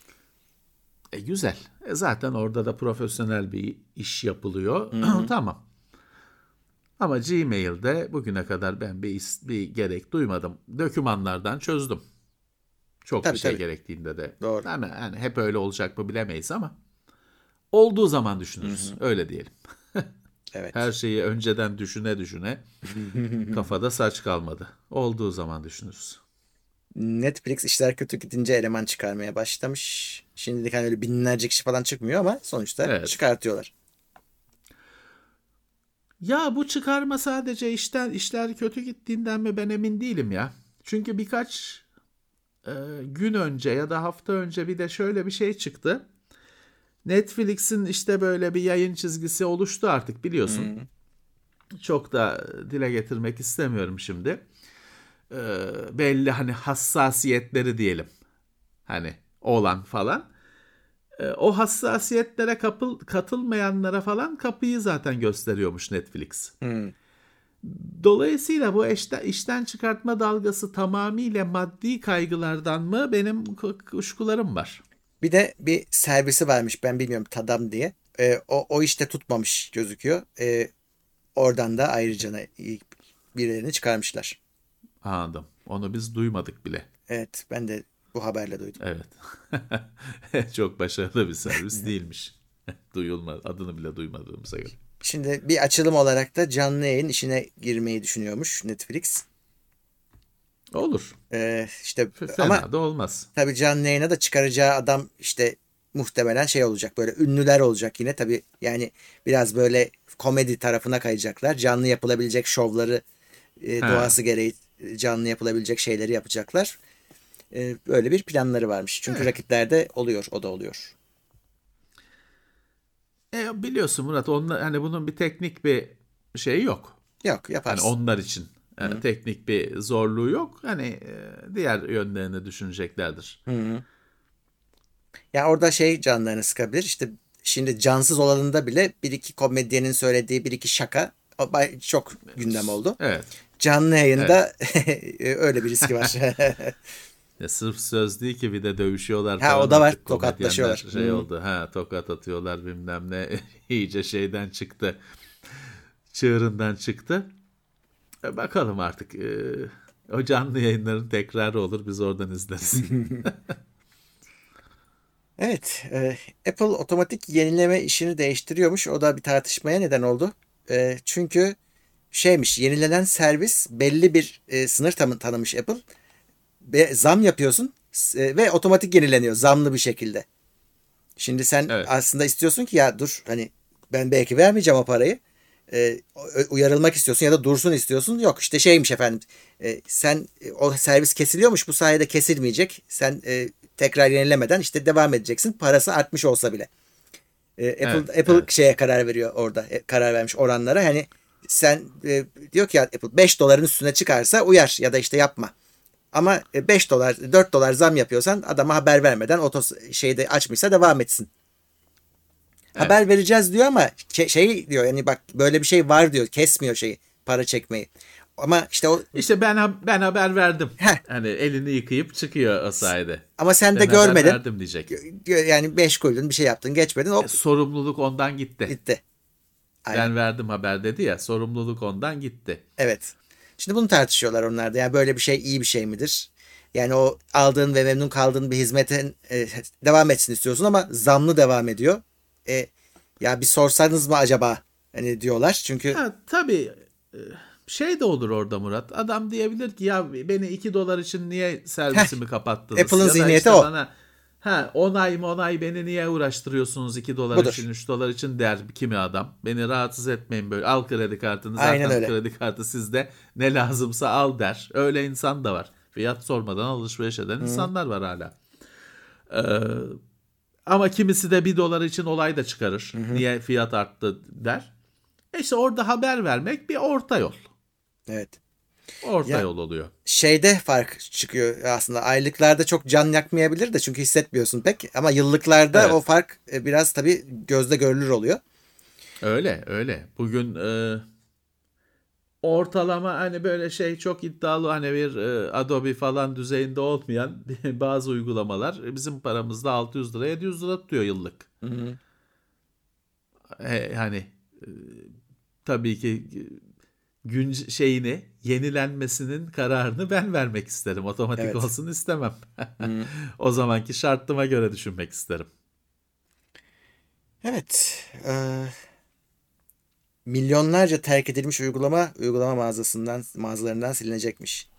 [SPEAKER 4] E, güzel. E, zaten orada da profesyonel bir iş yapılıyor. (clears throat) tamam. Ama Gmail'de bugüne kadar ben bir, is- bir gerek duymadım. Dokümanlardan çözdüm. Çok
[SPEAKER 3] Tabii,
[SPEAKER 4] bir şey
[SPEAKER 3] tabii.
[SPEAKER 4] gerektiğinde de.
[SPEAKER 3] Doğru.
[SPEAKER 4] Yani, yani hep öyle olacak mı bilemeyiz ama olduğu zaman düşünürüz. Öyle diyelim. (laughs)
[SPEAKER 3] Evet.
[SPEAKER 4] Her şeyi önceden düşüne düşüne (laughs) kafada saç kalmadı. Olduğu zaman düşünürüz.
[SPEAKER 3] Netflix işler kötü gidince eleman çıkarmaya başlamış. Şimdilik hani öyle binlerce kişi falan çıkmıyor ama sonuçta
[SPEAKER 4] Evet.
[SPEAKER 3] çıkartıyorlar.
[SPEAKER 4] Ya bu çıkarma sadece işten işler kötü gittiğinden mi ben emin değilim ya. Çünkü birkaç e, gün önce ya da hafta önce bir de şöyle bir şey çıktı. Netflix'in işte böyle bir yayın çizgisi oluştu artık biliyorsun. Çok da dile getirmek istemiyorum şimdi. E, belli hani hassasiyetleri diyelim. Hani olan falan. E, o hassasiyetlere kapıl, katılmayanlara falan kapıyı zaten gösteriyormuş Netflix.
[SPEAKER 3] Hmm.
[SPEAKER 4] Dolayısıyla bu işten, işten çıkartma dalgası tamamıyla maddi kaygılardan mı benim ku- kuşkularım var.
[SPEAKER 3] Bir de bir servisi varmış ben bilmiyorum Tadam diye. Ee, o, o işte tutmamış gözüküyor. Ee, oradan da ayrıca birilerini çıkarmışlar.
[SPEAKER 4] Anladım. Onu biz duymadık bile.
[SPEAKER 3] Evet ben de bu haberle duydum.
[SPEAKER 4] Evet. (laughs) Çok başarılı bir servis değilmiş. (laughs) Duyulma, adını bile duymadığımıza göre.
[SPEAKER 3] Şimdi bir açılım olarak da canlı yayın işine girmeyi düşünüyormuş Netflix.
[SPEAKER 4] Olur.
[SPEAKER 3] Ee, işte
[SPEAKER 4] Fena
[SPEAKER 3] ama
[SPEAKER 4] da olmaz.
[SPEAKER 3] tabii canlı yayına da çıkaracağı adam işte muhtemelen şey olacak böyle ünlüler olacak yine tabii yani biraz böyle komedi tarafına kayacaklar. Canlı yapılabilecek şovları e, doğası gereği canlı yapılabilecek şeyleri yapacaklar. E, böyle bir planları varmış. Çünkü rakiplerde oluyor, o da oluyor.
[SPEAKER 4] E, biliyorsun Murat, onlar, hani bunun bir teknik bir şeyi yok.
[SPEAKER 3] Yok
[SPEAKER 4] Hani
[SPEAKER 3] yaparsın.
[SPEAKER 4] onlar için yani teknik bir zorluğu yok. Hani e, diğer yönlerini düşüneceklerdir.
[SPEAKER 3] Ya orada şey canlarını sıkabilir. İşte şimdi cansız olanında bile bir iki komedyenin söylediği bir iki şaka çok gündem oldu.
[SPEAKER 4] Evet.
[SPEAKER 3] Canlı yayında (laughs) öyle bir riski var. (laughs)
[SPEAKER 4] Ya sırf söz değil ki bir de dövüşüyorlar
[SPEAKER 3] Ha,
[SPEAKER 4] falan
[SPEAKER 3] o da var. Tokatlaşıyorlar.
[SPEAKER 4] Şey oldu. Ha tokat atıyorlar bilmem ne. (laughs) İyice şeyden çıktı. Çığırından çıktı. E, bakalım artık. E, o canlı yayınların tekrarı olur. Biz oradan izleriz.
[SPEAKER 3] Evet, e, Apple otomatik yenileme işini değiştiriyormuş. O da bir tartışmaya neden oldu. E, çünkü şeymiş, yenilenen servis belli bir e, sınır tanı- tanımış Apple. Ve zam yapıyorsun e, ve otomatik yenileniyor zamlı bir şekilde. Şimdi sen
[SPEAKER 4] Evet.
[SPEAKER 3] aslında istiyorsun ki ya dur hani ben belki vermeyeceğim o parayı. E, uyarılmak istiyorsun ya da dursun istiyorsun. Yok işte şeymiş efendim. e, sen e, o servis kesiliyormuş bu sayede kesilmeyecek. Sen e, tekrar yenilemeden işte devam edeceksin. Parası artmış olsa bile. E, Apple
[SPEAKER 4] Evet,
[SPEAKER 3] Apple
[SPEAKER 4] evet.
[SPEAKER 3] şeye karar veriyor orada. e, karar vermiş oranlara. Hani sen e, diyor ki Apple 5 doların üstüne çıkarsa uyar ya da işte yapma. Ama e, 5 dolar 4 dolar zam yapıyorsan adama haber vermeden otos şeyde açmışsa devam etsin. Haber vereceğiz diyor ama şey diyor yani bak böyle bir şey var diyor. Kesmiyor şeyi para çekmeyi. Ama işte o
[SPEAKER 4] işte ben ben haber verdim.
[SPEAKER 3] Heh.
[SPEAKER 4] Hani elini yıkayıp çıkıyor o sayede.
[SPEAKER 3] ama sen de
[SPEAKER 4] Ben haber
[SPEAKER 3] görmedin.
[SPEAKER 4] verdim diyecek.
[SPEAKER 3] Yani 5 koydun bir şey yaptın geçmedin hop
[SPEAKER 4] E, sorumluluk ondan gitti.
[SPEAKER 3] gitti. Aynen.
[SPEAKER 4] Ben verdim haber dedi ya. Sorumluluk ondan gitti.
[SPEAKER 3] Evet. Şimdi bunu tartışıyorlar onlar da. Yani böyle bir şey iyi bir şey midir? Yani o aldığın ve memnun kaldığın bir hizmetin e, devam etsin istiyorsun ama zamlı devam ediyor. E, ya bir sorsanız mı acaba? Hani diyorlar. Çünkü
[SPEAKER 4] Ha, tabii e, şey de olur orada Murat. Adam diyebilir ki ya beni 2 dolar için niye servisimi kapattınız?
[SPEAKER 3] Apple'ın zihniyeti
[SPEAKER 4] işte
[SPEAKER 3] o.
[SPEAKER 4] Bana, ha 10 ay mı 10 ay beni niye uğraştırıyorsunuz 2 dolar
[SPEAKER 3] Budur.
[SPEAKER 4] için 3 dolar için der kimi adam. Beni rahatsız etmeyin böyle al kredi kartını zaten
[SPEAKER 3] Aynen öyle.
[SPEAKER 4] kredi kartı sizde ne lazımsa al der. Öyle insan da var. Fiyat sormadan alışveriş eden insanlar var hala. Ee, ama kimisi de 1 dolar için olay da çıkarır. Niye fiyat arttı der. E İşte orada haber vermek bir orta yol.
[SPEAKER 3] evet.
[SPEAKER 4] Orta
[SPEAKER 3] Ya-
[SPEAKER 4] yol oluyor.
[SPEAKER 3] Şeyde fark çıkıyor aslında. Aylıklarda çok can yakmayabilir de çünkü hissetmiyorsun pek. Ama yıllıklarda
[SPEAKER 4] Evet.
[SPEAKER 3] o fark e, biraz tabii gözde görülür oluyor.
[SPEAKER 4] Öyle öyle. Bugün e, ortalama hani böyle şey çok iddialı hani bir e, Adobe falan düzeyinde olmayan (laughs) bazı uygulamalar bizim paramızda 600 lira 700 lira tutuyor yıllık. E, hani e, tabii ki gün şeyini yenilenmesinin kararını ben vermek isterim. Otomatik
[SPEAKER 3] Evet.
[SPEAKER 4] olsun istemem. (laughs) o zamanki şartıma göre düşünmek isterim.
[SPEAKER 3] Evet. e, milyonlarca terk edilmiş uygulama uygulama mağazasından mağazalarından silinecekmiş.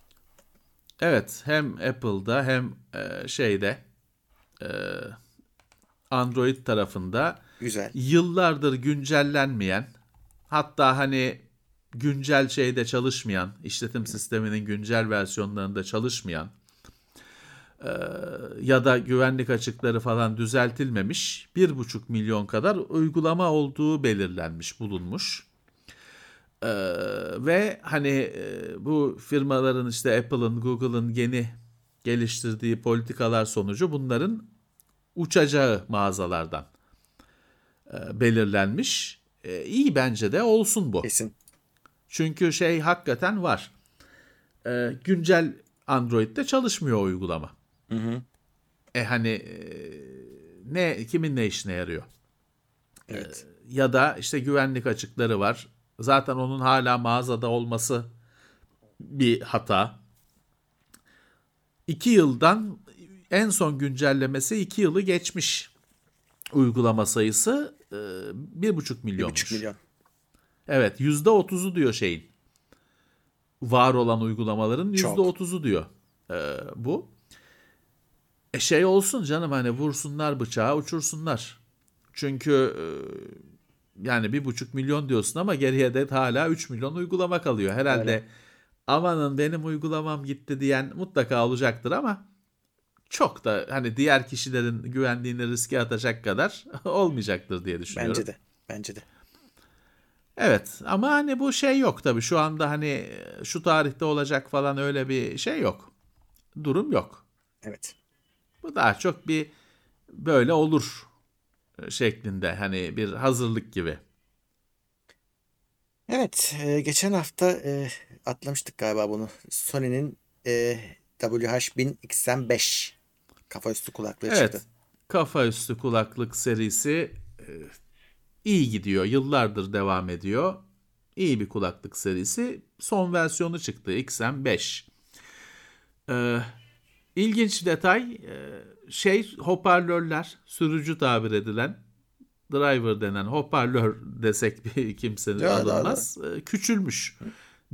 [SPEAKER 4] Evet, hem Apple'da hem e, şeyde e, Android tarafında
[SPEAKER 3] Güzel.
[SPEAKER 4] yıllardır güncellenmeyen, hatta hani güncel şeyde çalışmayan, işletim sisteminin güncel versiyonlarında çalışmayan e, ya da güvenlik açıkları falan düzeltilmemiş bir buçuk milyon kadar uygulama olduğu belirlenmiş, bulunmuş. Ee, ve hani e, bu firmaların işte Apple'ın, Google'ın yeni geliştirdiği politikalar sonucu bunların uçacağı mağazalardan e, belirlenmiş. E, iyi bence de olsun bu.
[SPEAKER 3] Kesin.
[SPEAKER 4] Çünkü şey hakikaten var. E, güncel Android'de çalışmıyor uygulama. E hani e, ne kimin ne işine yarıyor?
[SPEAKER 3] Evet.
[SPEAKER 4] ya da işte güvenlik açıkları var. Zaten onun hala mağazada olması bir hata. İki yıldan en son güncellemesi iki yılı geçmiş uygulama sayısı e, bir buçuk
[SPEAKER 3] Bir
[SPEAKER 4] milyonmuş.
[SPEAKER 3] buçuk milyon.
[SPEAKER 4] Evet yüzde otuzu diyor şeyin. Var olan uygulamaların yüzde
[SPEAKER 3] Çok.
[SPEAKER 4] otuzu diyor e, bu. E şey olsun canım hani vursunlar bıçağı uçursunlar. Çünkü e, yani bir buçuk milyon diyorsun ama geriye de hala 3 milyon uygulama kalıyor. Herhalde
[SPEAKER 3] Öyle.
[SPEAKER 4] amanın benim uygulamam gitti diyen mutlaka olacaktır ama çok da hani diğer kişilerin güvenliğini riske atacak kadar (laughs) olmayacaktır diye düşünüyorum.
[SPEAKER 3] Bence de. Bence de.
[SPEAKER 4] Evet ama hani bu şey yok tabii şu anda hani şu tarihte olacak falan öyle bir şey yok. Durum yok.
[SPEAKER 3] Evet.
[SPEAKER 4] Bu daha çok bir böyle olur şeklinde hani bir hazırlık gibi.
[SPEAKER 3] Evet, e, geçen hafta e, atlamıştık galiba bunu. Sony'nin e, WH-1000 XM5 kafaüstü kulaklığı
[SPEAKER 4] Evet
[SPEAKER 3] çıktı.
[SPEAKER 4] kafa üstü kulaklık serisi e, iyi gidiyor. Yıllardır devam ediyor. İyi bir kulaklık serisi. Son versiyonu çıktı XM5. Ee, ilginç detay e, şey hoparlörler sürücü tabir edilen driver denen hoparlör desek bir (laughs) kimsenin
[SPEAKER 3] Ya, da,
[SPEAKER 4] alınmaz. e, Küçülmüş.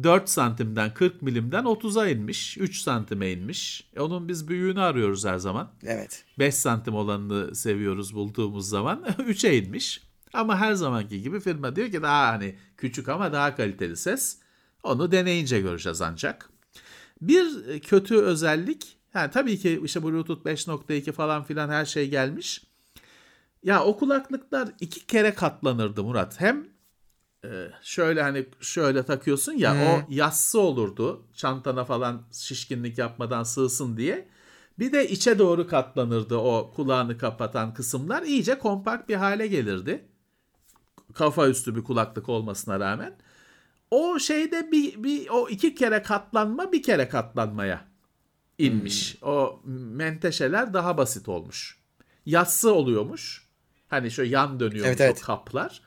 [SPEAKER 4] 4 santimden 40 milimden 30'a inmiş. 3 santime inmiş. E, onun biz büyüğünü arıyoruz her zaman.
[SPEAKER 3] Evet.
[SPEAKER 4] 5 santim olanını seviyoruz bulduğumuz zaman (laughs) 3'e inmiş. Ama her zamanki gibi firma diyor ki daha hani küçük ama daha kaliteli ses. Onu deneyince göreceğiz ancak. Bir kötü özellik, yani tabii ki işte Bluetooth 5.2 falan filan her şey gelmiş. Ya o kulaklıklar iki kere katlanırdı Murat. Hem e, şöyle hani şöyle takıyorsun ya o yassı olurdu. Çantana falan şişkinlik yapmadan sığsın diye. Bir de içe doğru katlanırdı o kulağını kapatan kısımlar. iyice kompakt bir hale gelirdi. Kafa üstü bir kulaklık olmasına rağmen. O şeyde bir, bir o iki kere katlanma bir kere katlanmaya inmiş. O menteşeler daha basit olmuş. Yassı oluyormuş. Hani şöyle yan dönüyormuş
[SPEAKER 3] Evet, evet.
[SPEAKER 4] o kaplar.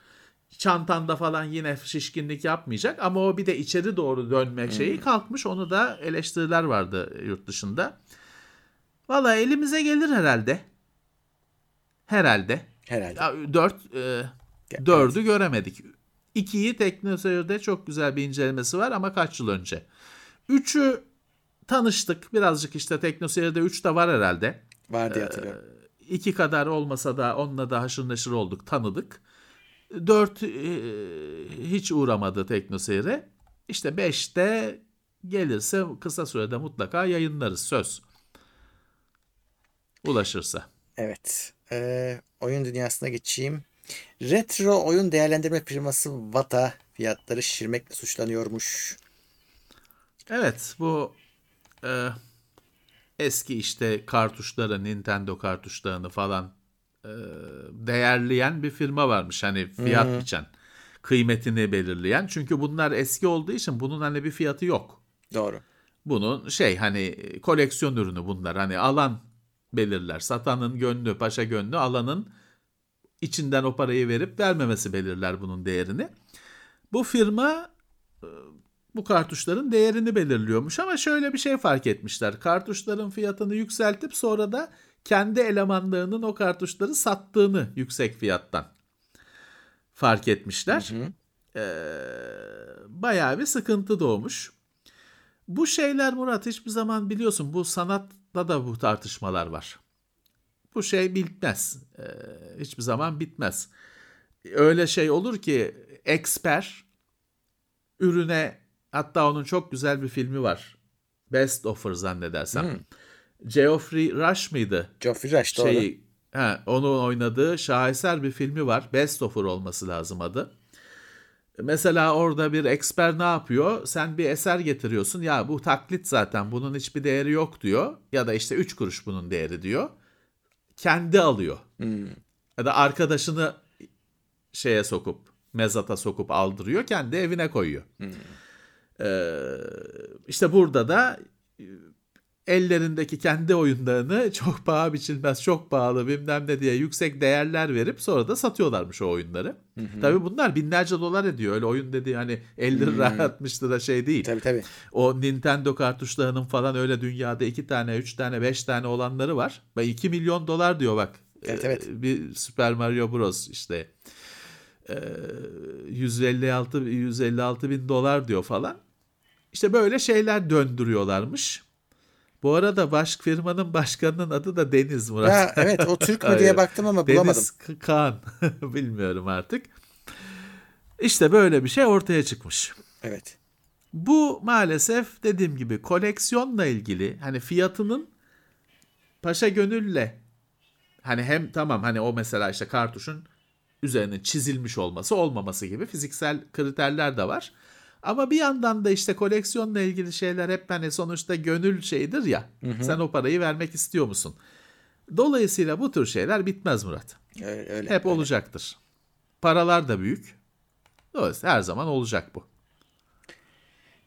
[SPEAKER 4] Çantanda falan yine şişkinlik yapmayacak ama o bir de içeri doğru dönmek şeyi kalkmış. Onu da eleştiriler vardı yurt dışında. Valla elimize gelir herhalde. Herhalde.
[SPEAKER 3] Herhalde.
[SPEAKER 4] Ya, Dört, e. dördü göremedik. İkiyi TeknoSeyir'de çok güzel bir incelemesi var ama kaç yıl önce. Üçü tanıştık. Birazcık işte TeknoSeyir'de üç de var herhalde.
[SPEAKER 3] Var diye hatırlıyorum.
[SPEAKER 4] İki kadar olmasa da onunla da haşır neşir olduk, tanıdık. Dört e, hiç uğramadı TeknoSeyir'e. İşte beşte gelirse kısa sürede mutlaka yayınlarız söz. Ulaşırsa.
[SPEAKER 3] Evet. E, oyun dünyasına geçeyim. Retro oyun değerlendirme firması Vata fiyatları şişirmekle suçlanıyormuş.
[SPEAKER 4] Evet bu e, eski işte kartuşları, Nintendo kartuşlarını falan e, değerleyen bir firma varmış. Hani fiyat biçen, kıymetini belirleyen. Çünkü bunlar eski olduğu için bunun hani bir fiyatı yok.
[SPEAKER 3] Doğru.
[SPEAKER 4] Bunun şey hani koleksiyon ürünü bunlar. Hani alan belirler. Satanın gönlü, paşa gönlü, alanın içinden o parayı verip vermemesi belirler bunun değerini. Bu firma e, bu kartuşların değerini belirliyormuş ama şöyle bir şey fark etmişler. Kartuşların fiyatını yükseltip sonra da kendi elemanlarının o kartuşları sattığını yüksek fiyattan fark etmişler.
[SPEAKER 3] Hı hı.
[SPEAKER 4] Ee, bayağı bir sıkıntı doğmuş. Bu şeyler Murat hiçbir zaman biliyorsun bu sanatta da bu tartışmalar var. Bu şey bitmez. Ee, hiçbir zaman bitmez. Öyle şey olur ki eksper ürüne hatta onun çok güzel bir filmi var. Best Offer zannedersem. Geoffrey Rush mıydı?
[SPEAKER 3] Geoffrey Rush doğru.
[SPEAKER 4] Şeyi, he, onun oynadığı şaheser bir filmi var. Best Offer olması lazım adı. Mesela orada bir eksper ne yapıyor? Sen bir eser getiriyorsun. Ya bu taklit zaten bunun hiçbir değeri yok diyor. Ya da işte 3 kuruş bunun değeri diyor. Kendi alıyor. Ya da arkadaşını şeye sokup mezata sokup aldırıyor. Kendi evine koyuyor. Ee, işte burada da ellerindeki kendi oyunlarını çok paha biçilmez, çok pahalı bilmem ne diye yüksek değerler verip sonra da satıyorlarmış o oyunları. Tabii bunlar binlerce dolar ediyor. Öyle oyun dediği hani 50 lira 60 lira şey değil.
[SPEAKER 3] Tabii tabii.
[SPEAKER 4] O Nintendo kartuşlarının falan öyle dünyada 2 tane, 3 tane, 5 tane olanları var. Ve 2 milyon dolar diyor bak.
[SPEAKER 3] Evet,
[SPEAKER 4] Ee,
[SPEAKER 3] evet.
[SPEAKER 4] Bir Super Mario Bros işte. Ee, 156 156 bin dolar diyor falan. İşte böyle şeyler döndürüyorlarmış. Bu arada baş firmanın başkanının adı da Deniz Murat.
[SPEAKER 3] Ha, evet o Türk mü (laughs) diye baktım ama bulamadım.
[SPEAKER 4] Deniz Kaan. (laughs) Bilmiyorum artık. İşte böyle bir şey ortaya çıkmış.
[SPEAKER 3] Evet.
[SPEAKER 4] Bu maalesef dediğim gibi koleksiyonla ilgili hani fiyatının paşa gönülle hani hem tamam hani o mesela işte kartuşun üzerine çizilmiş olması olmaması gibi fiziksel kriterler de var. Ama bir yandan da işte koleksiyonla ilgili şeyler hep hani sonuçta gönül şeyidir ya. Sen o parayı vermek istiyor musun? Dolayısıyla bu tür şeyler bitmez Murat.
[SPEAKER 3] Öyle, öyle.
[SPEAKER 4] Hep olacaktır. Paralar da büyük. Dolayısıyla her zaman olacak bu.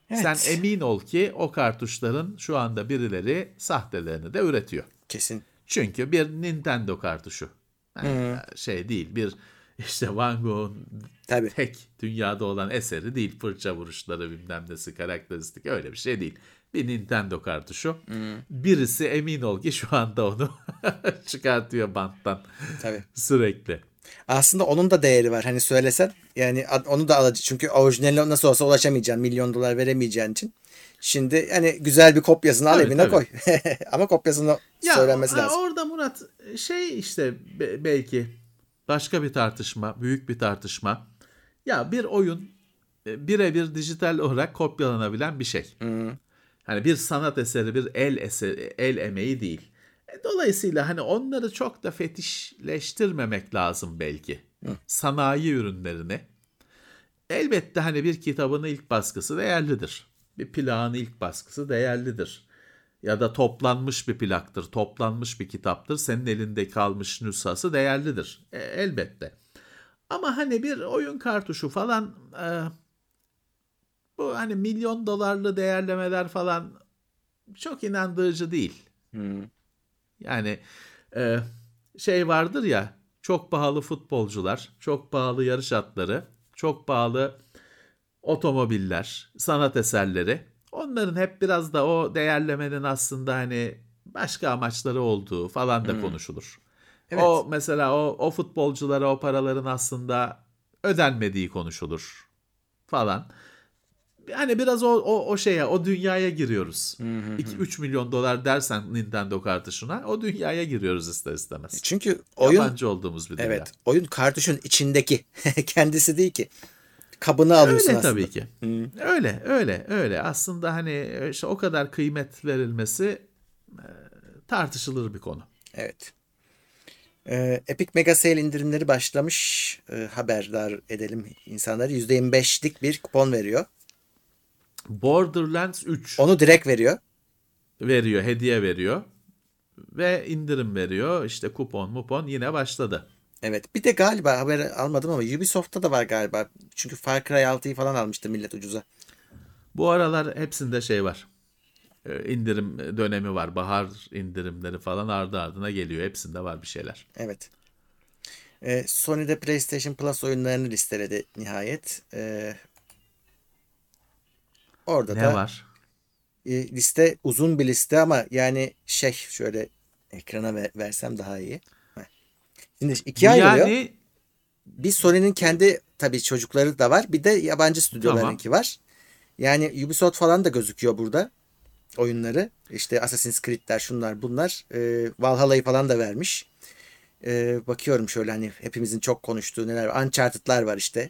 [SPEAKER 3] Evet.
[SPEAKER 4] Sen emin ol ki o kartuşların şu anda birileri sahtelerini de üretiyor.
[SPEAKER 3] Kesin.
[SPEAKER 4] Çünkü bir Nintendo kartuşu. Yani şey değil bir işte Van Gogh'un
[SPEAKER 3] Tabii.
[SPEAKER 4] tek dünyada olan eseri değil. Fırça vuruşları bilmem nesi karakteristik öyle bir şey değil. Bir Nintendo kartuşu. Birisi emin ol ki şu anda onu (laughs) çıkartıyor banttan
[SPEAKER 3] Tabii.
[SPEAKER 4] sürekli.
[SPEAKER 3] Aslında onun da değeri var. Hani söylesen yani onu da alacak. Çünkü orijinaline nasıl olsa ulaşamayacaksın. Milyon dolar veremeyeceğin için. Şimdi hani güzel bir kopyasını al evine
[SPEAKER 4] tabii.
[SPEAKER 3] koy. (laughs) Ama kopyasını söylenmesi
[SPEAKER 4] ha,
[SPEAKER 3] lazım.
[SPEAKER 4] Orada Murat şey işte be- belki başka bir tartışma, büyük bir tartışma. Ya bir oyun e, birebir dijital olarak kopyalanabilen bir şey. Hani bir sanat eseri, bir el eseri, el emeği değil. E, Dolayısıyla hani onları çok da fetişleştirmemek lazım belki. Sanayi ürünlerini. Elbette hani bir kitabın ilk baskısı değerlidir. Bir plağın ilk baskısı değerlidir. Ya da toplanmış bir plaktır, toplanmış bir kitaptır. Senin elinde kalmış nüshası değerlidir. E, elbette. Ama hani bir oyun kartuşu falan e, bu hani milyon dolarlı değerlemeler falan çok inandırıcı değil. Yani e, şey vardır ya çok pahalı futbolcular, çok pahalı yarış atları, çok pahalı otomobiller, sanat eserleri. Onların hep biraz da o değerlemenin aslında hani başka amaçları olduğu falan da konuşulur.
[SPEAKER 3] Evet.
[SPEAKER 4] O mesela o, o futbolculara o paraların aslında ödenmediği konuşulur falan. Yani biraz o, o, o şeye, o dünyaya giriyoruz. 2-3 milyon dolar dersen Nintendo kartuşuna o dünyaya giriyoruz ister istemez.
[SPEAKER 3] Çünkü oyun
[SPEAKER 4] Yabancı olduğumuz bir dünya.
[SPEAKER 3] evet oyun kartuşun içindeki (laughs) kendisi değil ki. Kabını alıyorsun
[SPEAKER 4] Öyle
[SPEAKER 3] aslında.
[SPEAKER 4] tabii ki. Öyle, öyle, öyle. Aslında hani işte o kadar kıymet verilmesi e, tartışılır bir konu.
[SPEAKER 3] Evet. Ee, Epic Mega Sale indirimleri başlamış. Ee, haberdar edelim insanları. %25'lik bir kupon veriyor.
[SPEAKER 4] Borderlands 3.
[SPEAKER 3] Onu direkt veriyor.
[SPEAKER 4] veriyor, hediye veriyor ve indirim veriyor. İşte kupon, mupon yine başladı.
[SPEAKER 3] Evet. Bir de galiba haber almadım ama Ubisoft'ta da var galiba. Çünkü Far Cry 6'yı falan almıştı millet ucuza.
[SPEAKER 4] Bu aralar hepsinde şey var. Ee, indirim dönemi var. Bahar indirimleri falan ardı ardına geliyor. Hepsinde var bir şeyler.
[SPEAKER 3] Evet. Ee, Sony'de PlayStation Plus oyunlarını listeledi nihayet. Ee, orada
[SPEAKER 4] Ne
[SPEAKER 3] da
[SPEAKER 4] var?
[SPEAKER 3] e, liste uzun bir liste ama yani şey şöyle ekrana ve- versem daha iyi. Şimdi ikiye ayrılıyor.
[SPEAKER 4] yani
[SPEAKER 3] Bir Sony'nin kendi tabii çocukları da var. Bir de yabancı stüdyolarınki var. Yani Ubisoft falan da gözüküyor burada. Oyunları. İşte Assassin's Creed'ler şunlar bunlar. Ee, Valhalla'yı falan da vermiş. Ee, bakıyorum şöyle hani hepimizin çok konuştuğu neler var. Uncharted'lar var işte.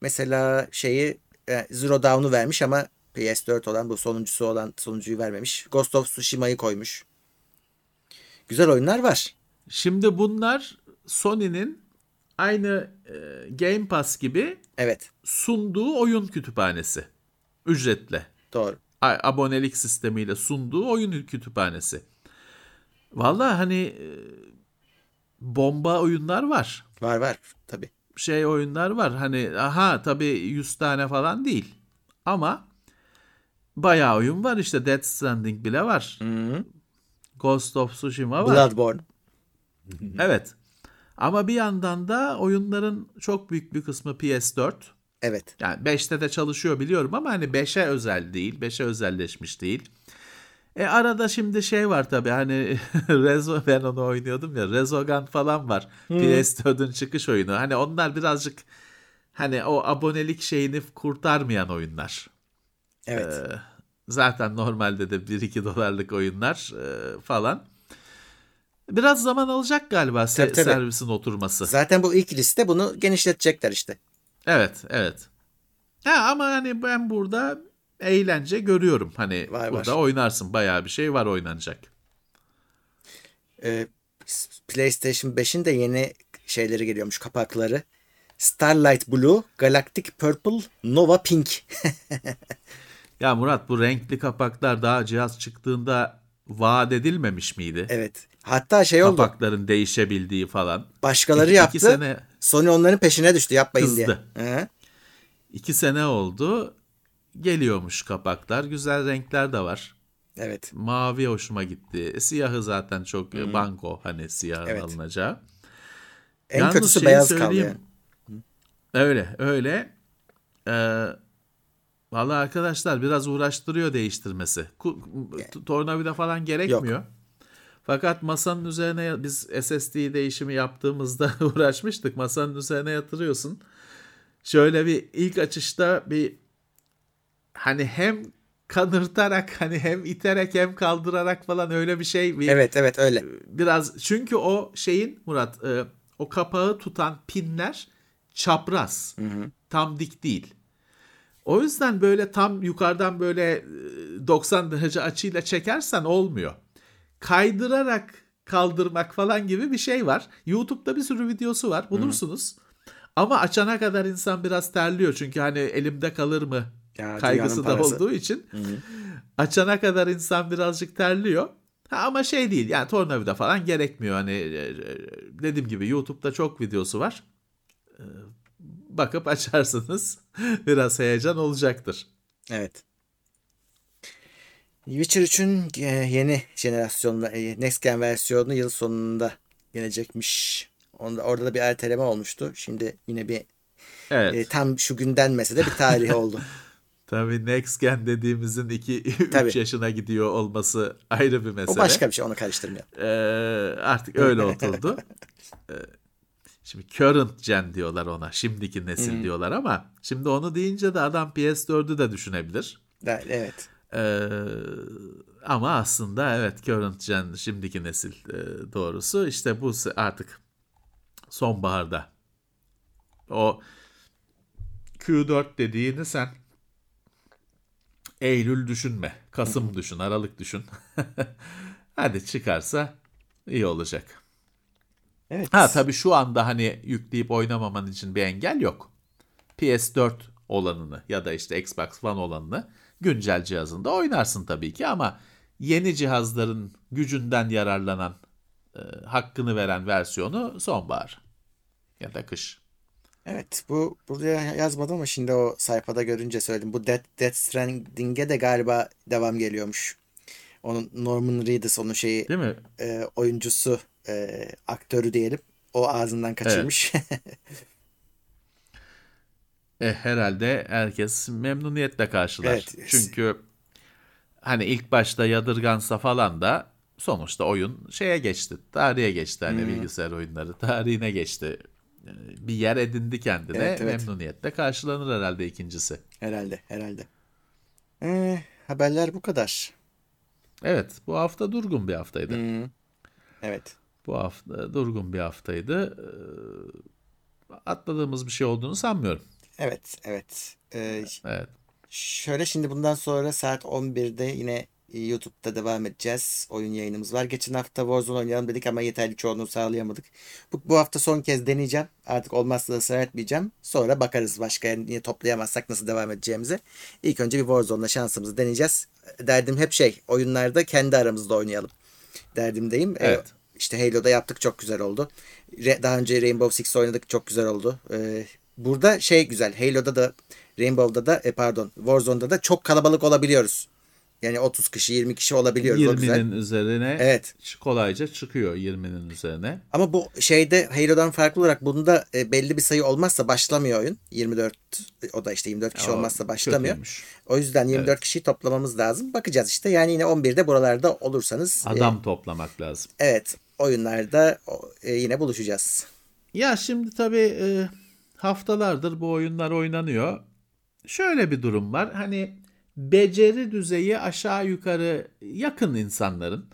[SPEAKER 3] Mesela şeyi e, Zero Dawn'u vermiş ama PS4 olan bu sonuncusu olan sonuncuyu vermemiş. Ghost of Tsushima'yı koymuş. Güzel oyunlar var.
[SPEAKER 4] Şimdi bunlar Sony'nin aynı e, Game Pass gibi
[SPEAKER 3] Evet.
[SPEAKER 4] sunduğu oyun kütüphanesi. Ücretle.
[SPEAKER 3] Doğru.
[SPEAKER 4] A- abonelik sistemiyle sunduğu oyun kütüphanesi. Vallahi hani e, bomba oyunlar var.
[SPEAKER 3] Var var. Tabii.
[SPEAKER 4] Şey oyunlar var. Hani aha tabii 100 tane falan değil. Ama bayağı oyun var işte Death Stranding bile var.
[SPEAKER 3] Hı-hı.
[SPEAKER 4] Ghost of Tsushima var.
[SPEAKER 3] Bloodborne.
[SPEAKER 4] Evet. Ama bir yandan da oyunların çok büyük bir kısmı PS4.
[SPEAKER 3] Evet.
[SPEAKER 4] Yani 5'te de çalışıyor biliyorum ama hani 5'e özel değil. 5'e özelleşmiş değil. E arada şimdi şey var tabii hani (laughs) Rezo ben onu oynuyordum ya Rezogan falan var. PS4'ün çıkış oyunu. Hani onlar birazcık hani o abonelik şeyini kurtarmayan oyunlar.
[SPEAKER 3] Evet.
[SPEAKER 4] Ee, zaten normalde de 1-2 dolarlık oyunlar e, falan. Biraz zaman alacak galiba se-
[SPEAKER 3] Tabii, tabii.
[SPEAKER 4] servisin oturması.
[SPEAKER 3] Zaten bu ilk liste bunu genişletecekler işte.
[SPEAKER 4] Evet, evet. Ha, ama hani ben burada eğlence görüyorum. Hani
[SPEAKER 3] Var,
[SPEAKER 4] burada
[SPEAKER 3] var.
[SPEAKER 4] oynarsın. Bayağı bir şey var oynanacak.
[SPEAKER 3] Ee, PlayStation 5'in de yeni şeyleri geliyormuş kapakları. Starlight Blue, Galactic Purple, Nova Pink. (laughs)
[SPEAKER 4] Ya Murat bu renkli kapaklar daha cihaz çıktığında vaat edilmemiş miydi?
[SPEAKER 3] evet. Hatta şey oldu.
[SPEAKER 4] Kapakların değişebildiği falan.
[SPEAKER 3] Başkaları
[SPEAKER 4] İki-
[SPEAKER 3] yaptı.
[SPEAKER 4] iki sene-
[SPEAKER 3] Sony onların peşine düştü yapmayın diye.
[SPEAKER 4] Kızdı.
[SPEAKER 3] Hı.
[SPEAKER 4] İki sene oldu. Geliyormuş kapaklar. Güzel renkler de var.
[SPEAKER 3] Evet.
[SPEAKER 4] Mavi hoşuma gitti. Siyahı zaten çok e, banko hani siyah
[SPEAKER 3] Evet.
[SPEAKER 4] alınacağı.
[SPEAKER 3] En
[SPEAKER 4] Yalnız
[SPEAKER 3] kötüsü beyaz kaldı.
[SPEAKER 4] Öyle öyle. Ee, Valla arkadaşlar biraz uğraştırıyor değiştirmesi. Tornavida falan gerekmiyor. Fakat masanın üzerine biz SSD değişimi yaptığımızda (laughs) uğraşmıştık. Masanın üzerine yatırıyorsun. Şöyle bir ilk açışta bir hani hem kanırtarak hani hem iterek hem kaldırarak falan öyle bir şey bir
[SPEAKER 3] Evet evet öyle.
[SPEAKER 4] biraz çünkü o şeyin Murat e, o kapağı tutan pinler çapraz. Tam dik değil. O yüzden böyle tam yukarıdan böyle e, 90 derece açıyla çekersen olmuyor. Kaydırarak kaldırmak falan gibi bir şey var. YouTube'da bir sürü videosu var. Bulursunuz. Ama açana kadar insan biraz terliyor. Çünkü hani elimde kalır mı
[SPEAKER 3] Ya,
[SPEAKER 4] kaygısı da olduğu için açana kadar insan birazcık terliyor. Ha, ama şey değil yani tornavida falan gerekmiyor. Hani e, e, dediğim gibi YouTube'da çok videosu var. E, Bakıp (laughs) açarsınız. Biraz heyecan olacaktır.
[SPEAKER 3] Evet. Witcher 3'ün e, yeni jenerasyon e, Next Gen versiyonu yıl sonunda gelecekmiş. Onda, orada da bir erteleme olmuştu. Şimdi yine bir
[SPEAKER 4] Evet.
[SPEAKER 3] e, tam şu gün denmese de bir tarih oldu. (laughs)
[SPEAKER 4] Tabii Next Gen dediğimizin 2-3
[SPEAKER 3] Tabii.
[SPEAKER 4] yaşına gidiyor olması ayrı bir mesele.
[SPEAKER 3] O başka bir şey onu karıştırmayalım.
[SPEAKER 4] Ee, artık öyle oturdu. Ee, (laughs) şimdi current gen diyorlar ona. Şimdiki nesil diyorlar ama şimdi onu deyince de adam PS4'ü de düşünebilir.
[SPEAKER 3] Evet.
[SPEAKER 4] Ee, ama aslında evet current gen şimdiki nesil e, doğrusu işte bu artık sonbaharda o Q4 dediğini sen Eylül düşünme. Kasım düşün, Aralık düşün. (laughs) Hadi çıkarsa iyi olacak.
[SPEAKER 3] Evet.
[SPEAKER 4] Ha tabii şu anda hani yükleyip oynamaman için bir engel yok. PS4 olanını ya da işte Xbox One olanını güncel cihazında oynarsın tabii ki ama yeni cihazların gücünden yararlanan e, hakkını veren versiyonu sonbahar ya da kış.
[SPEAKER 3] Evet bu buraya yazmadım ama şimdi o sayfada görünce söyledim. Bu Death, Death Stranding'e de galiba devam geliyormuş. Onun Norman Reedus onun şeyi
[SPEAKER 4] Değil mi?
[SPEAKER 3] e, oyuncusu e, aktörü diyelim. O ağzından kaçırmış. (laughs)
[SPEAKER 4] E, herhalde herkes memnuniyetle karşılar.
[SPEAKER 3] Evet.
[SPEAKER 4] Çünkü hani ilk başta yadırgansa falan da sonuçta oyun şeye geçti. Tarihe geçti hani
[SPEAKER 3] Hmm.
[SPEAKER 4] bilgisayar oyunları. Tarihine geçti. Bir yer edindi kendine.
[SPEAKER 3] Evet, evet.
[SPEAKER 4] Memnuniyetle karşılanır herhalde ikincisi.
[SPEAKER 3] herhalde herhalde. E, haberler bu kadar.
[SPEAKER 4] Evet bu hafta durgun bir haftaydı.
[SPEAKER 3] Hmm. Evet.
[SPEAKER 4] Bu hafta durgun bir haftaydı. Ee, Atladığımız bir şey olduğunu sanmıyorum.
[SPEAKER 3] Evet, evet. E,
[SPEAKER 4] Evet.
[SPEAKER 3] Şöyle şimdi bundan sonra saat 11'de yine YouTube'da devam edeceğiz. Oyun yayınımız var. Geçen hafta Warzone oynayalım dedik ama yeterli çoğunluğu sağlayamadık. Bu, bu hafta son kez deneyeceğim. Artık olmazsa da ısrar etmeyeceğim. Sonra bakarız başka yine toplayamazsak nasıl devam edeceğimize. İlk önce bir Warzone'la şansımızı deneyeceğiz. Derdim hep şey oyunlarda kendi aramızda oynayalım. Derdimdeyim. Ee,
[SPEAKER 4] Evet.
[SPEAKER 3] işte Halo'da yaptık çok güzel oldu. Re- daha önce Rainbow Six oynadık çok güzel oldu. Ee, burada şey güzel. Halo'da da Rainbow'da da e, pardon Warzone'da da çok kalabalık olabiliyoruz. Yani 30 kişi 20 kişi olabiliyoruz. O güzel.
[SPEAKER 4] 20'nin üzerine
[SPEAKER 3] Evet.
[SPEAKER 4] kolayca çıkıyor 20'nin üzerine.
[SPEAKER 3] Ama bu şeyde Halo'dan farklı olarak bunda e, belli bir sayı olmazsa başlamıyor oyun. 24 o da işte 24 kişi
[SPEAKER 4] O
[SPEAKER 3] olmazsa başlamıyor.
[SPEAKER 4] kötüymüş.
[SPEAKER 3] O yüzden 24 kişiyi toplamamız lazım. Bakacağız işte. Yani yine 11'de buralarda olursanız e,
[SPEAKER 4] Adam toplamak lazım.
[SPEAKER 3] evet oyunlarda e, yine buluşacağız.
[SPEAKER 4] Ya şimdi tabii e, haftalardır bu oyunlar oynanıyor. Şöyle bir durum var. Hani beceri düzeyi aşağı yukarı yakın insanların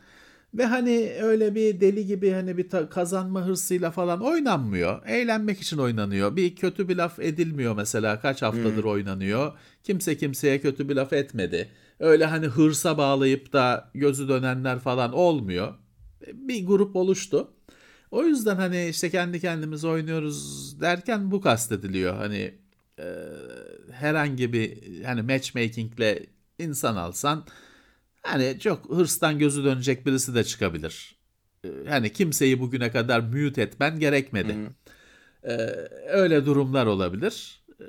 [SPEAKER 4] ve hani öyle bir deli gibi hani bir kazanma hırsıyla falan oynanmıyor. Eğlenmek için oynanıyor. Bir kötü bir laf edilmiyor mesela. Kaç haftadır oynanıyor. Kimse kimseye kötü bir laf etmedi. Öyle hani hırsa bağlayıp da gözü dönenler falan olmuyor. Bir grup oluştu. O yüzden hani işte kendi kendimize oynuyoruz derken bu kastediliyor. Hani e, herhangi bir hani matchmakingle insan alsan hani çok hırstan gözü dönecek birisi de çıkabilir. E, Hani kimseyi bugüne kadar mute etmen gerekmedi. E, öyle durumlar olabilir. E,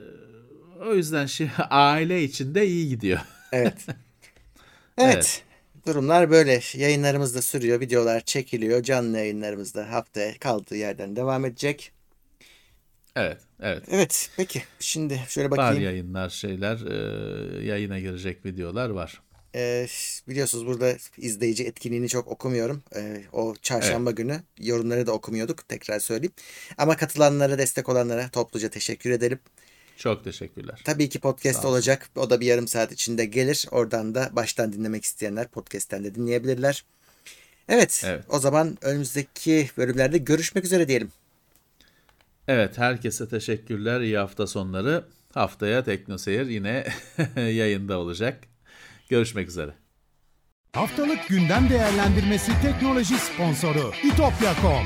[SPEAKER 4] o yüzden şey (laughs) aile içinde iyi gidiyor.
[SPEAKER 3] Evet. (laughs) evet.
[SPEAKER 4] Evet.
[SPEAKER 3] Durumlar böyle. Yayınlarımız da sürüyor. Videolar çekiliyor. Canlı yayınlarımız da haftaya kaldığı yerden devam edecek.
[SPEAKER 4] Evet, evet.
[SPEAKER 3] Evet. Peki. Şimdi şöyle
[SPEAKER 4] Var
[SPEAKER 3] bakayım.
[SPEAKER 4] yayınlar şeyler e, yayına girecek videolar var.
[SPEAKER 3] Ee, biliyorsunuz burada izleyici etkinliğini çok okumuyorum. Ee, o çarşamba günü yorumları da okumuyorduk. Tekrar söyleyeyim. Ama katılanlara, destek olanlara topluca teşekkür edelim.
[SPEAKER 4] Çok teşekkürler.
[SPEAKER 3] Tabii ki podcast olacak. O da bir yarım saat içinde gelir. Oradan da baştan dinlemek isteyenler podcast'ten de dinleyebilirler. Evet,
[SPEAKER 4] Evet.
[SPEAKER 3] o zaman önümüzdeki bölümlerde görüşmek üzere diyelim.
[SPEAKER 4] Evet, herkese teşekkürler. İyi hafta sonları. Haftaya Teknoseyir yine (laughs) yayında olacak. Görüşmek üzere.
[SPEAKER 2] Haftalık gündem değerlendirmesi teknoloji sponsoru itopya.com.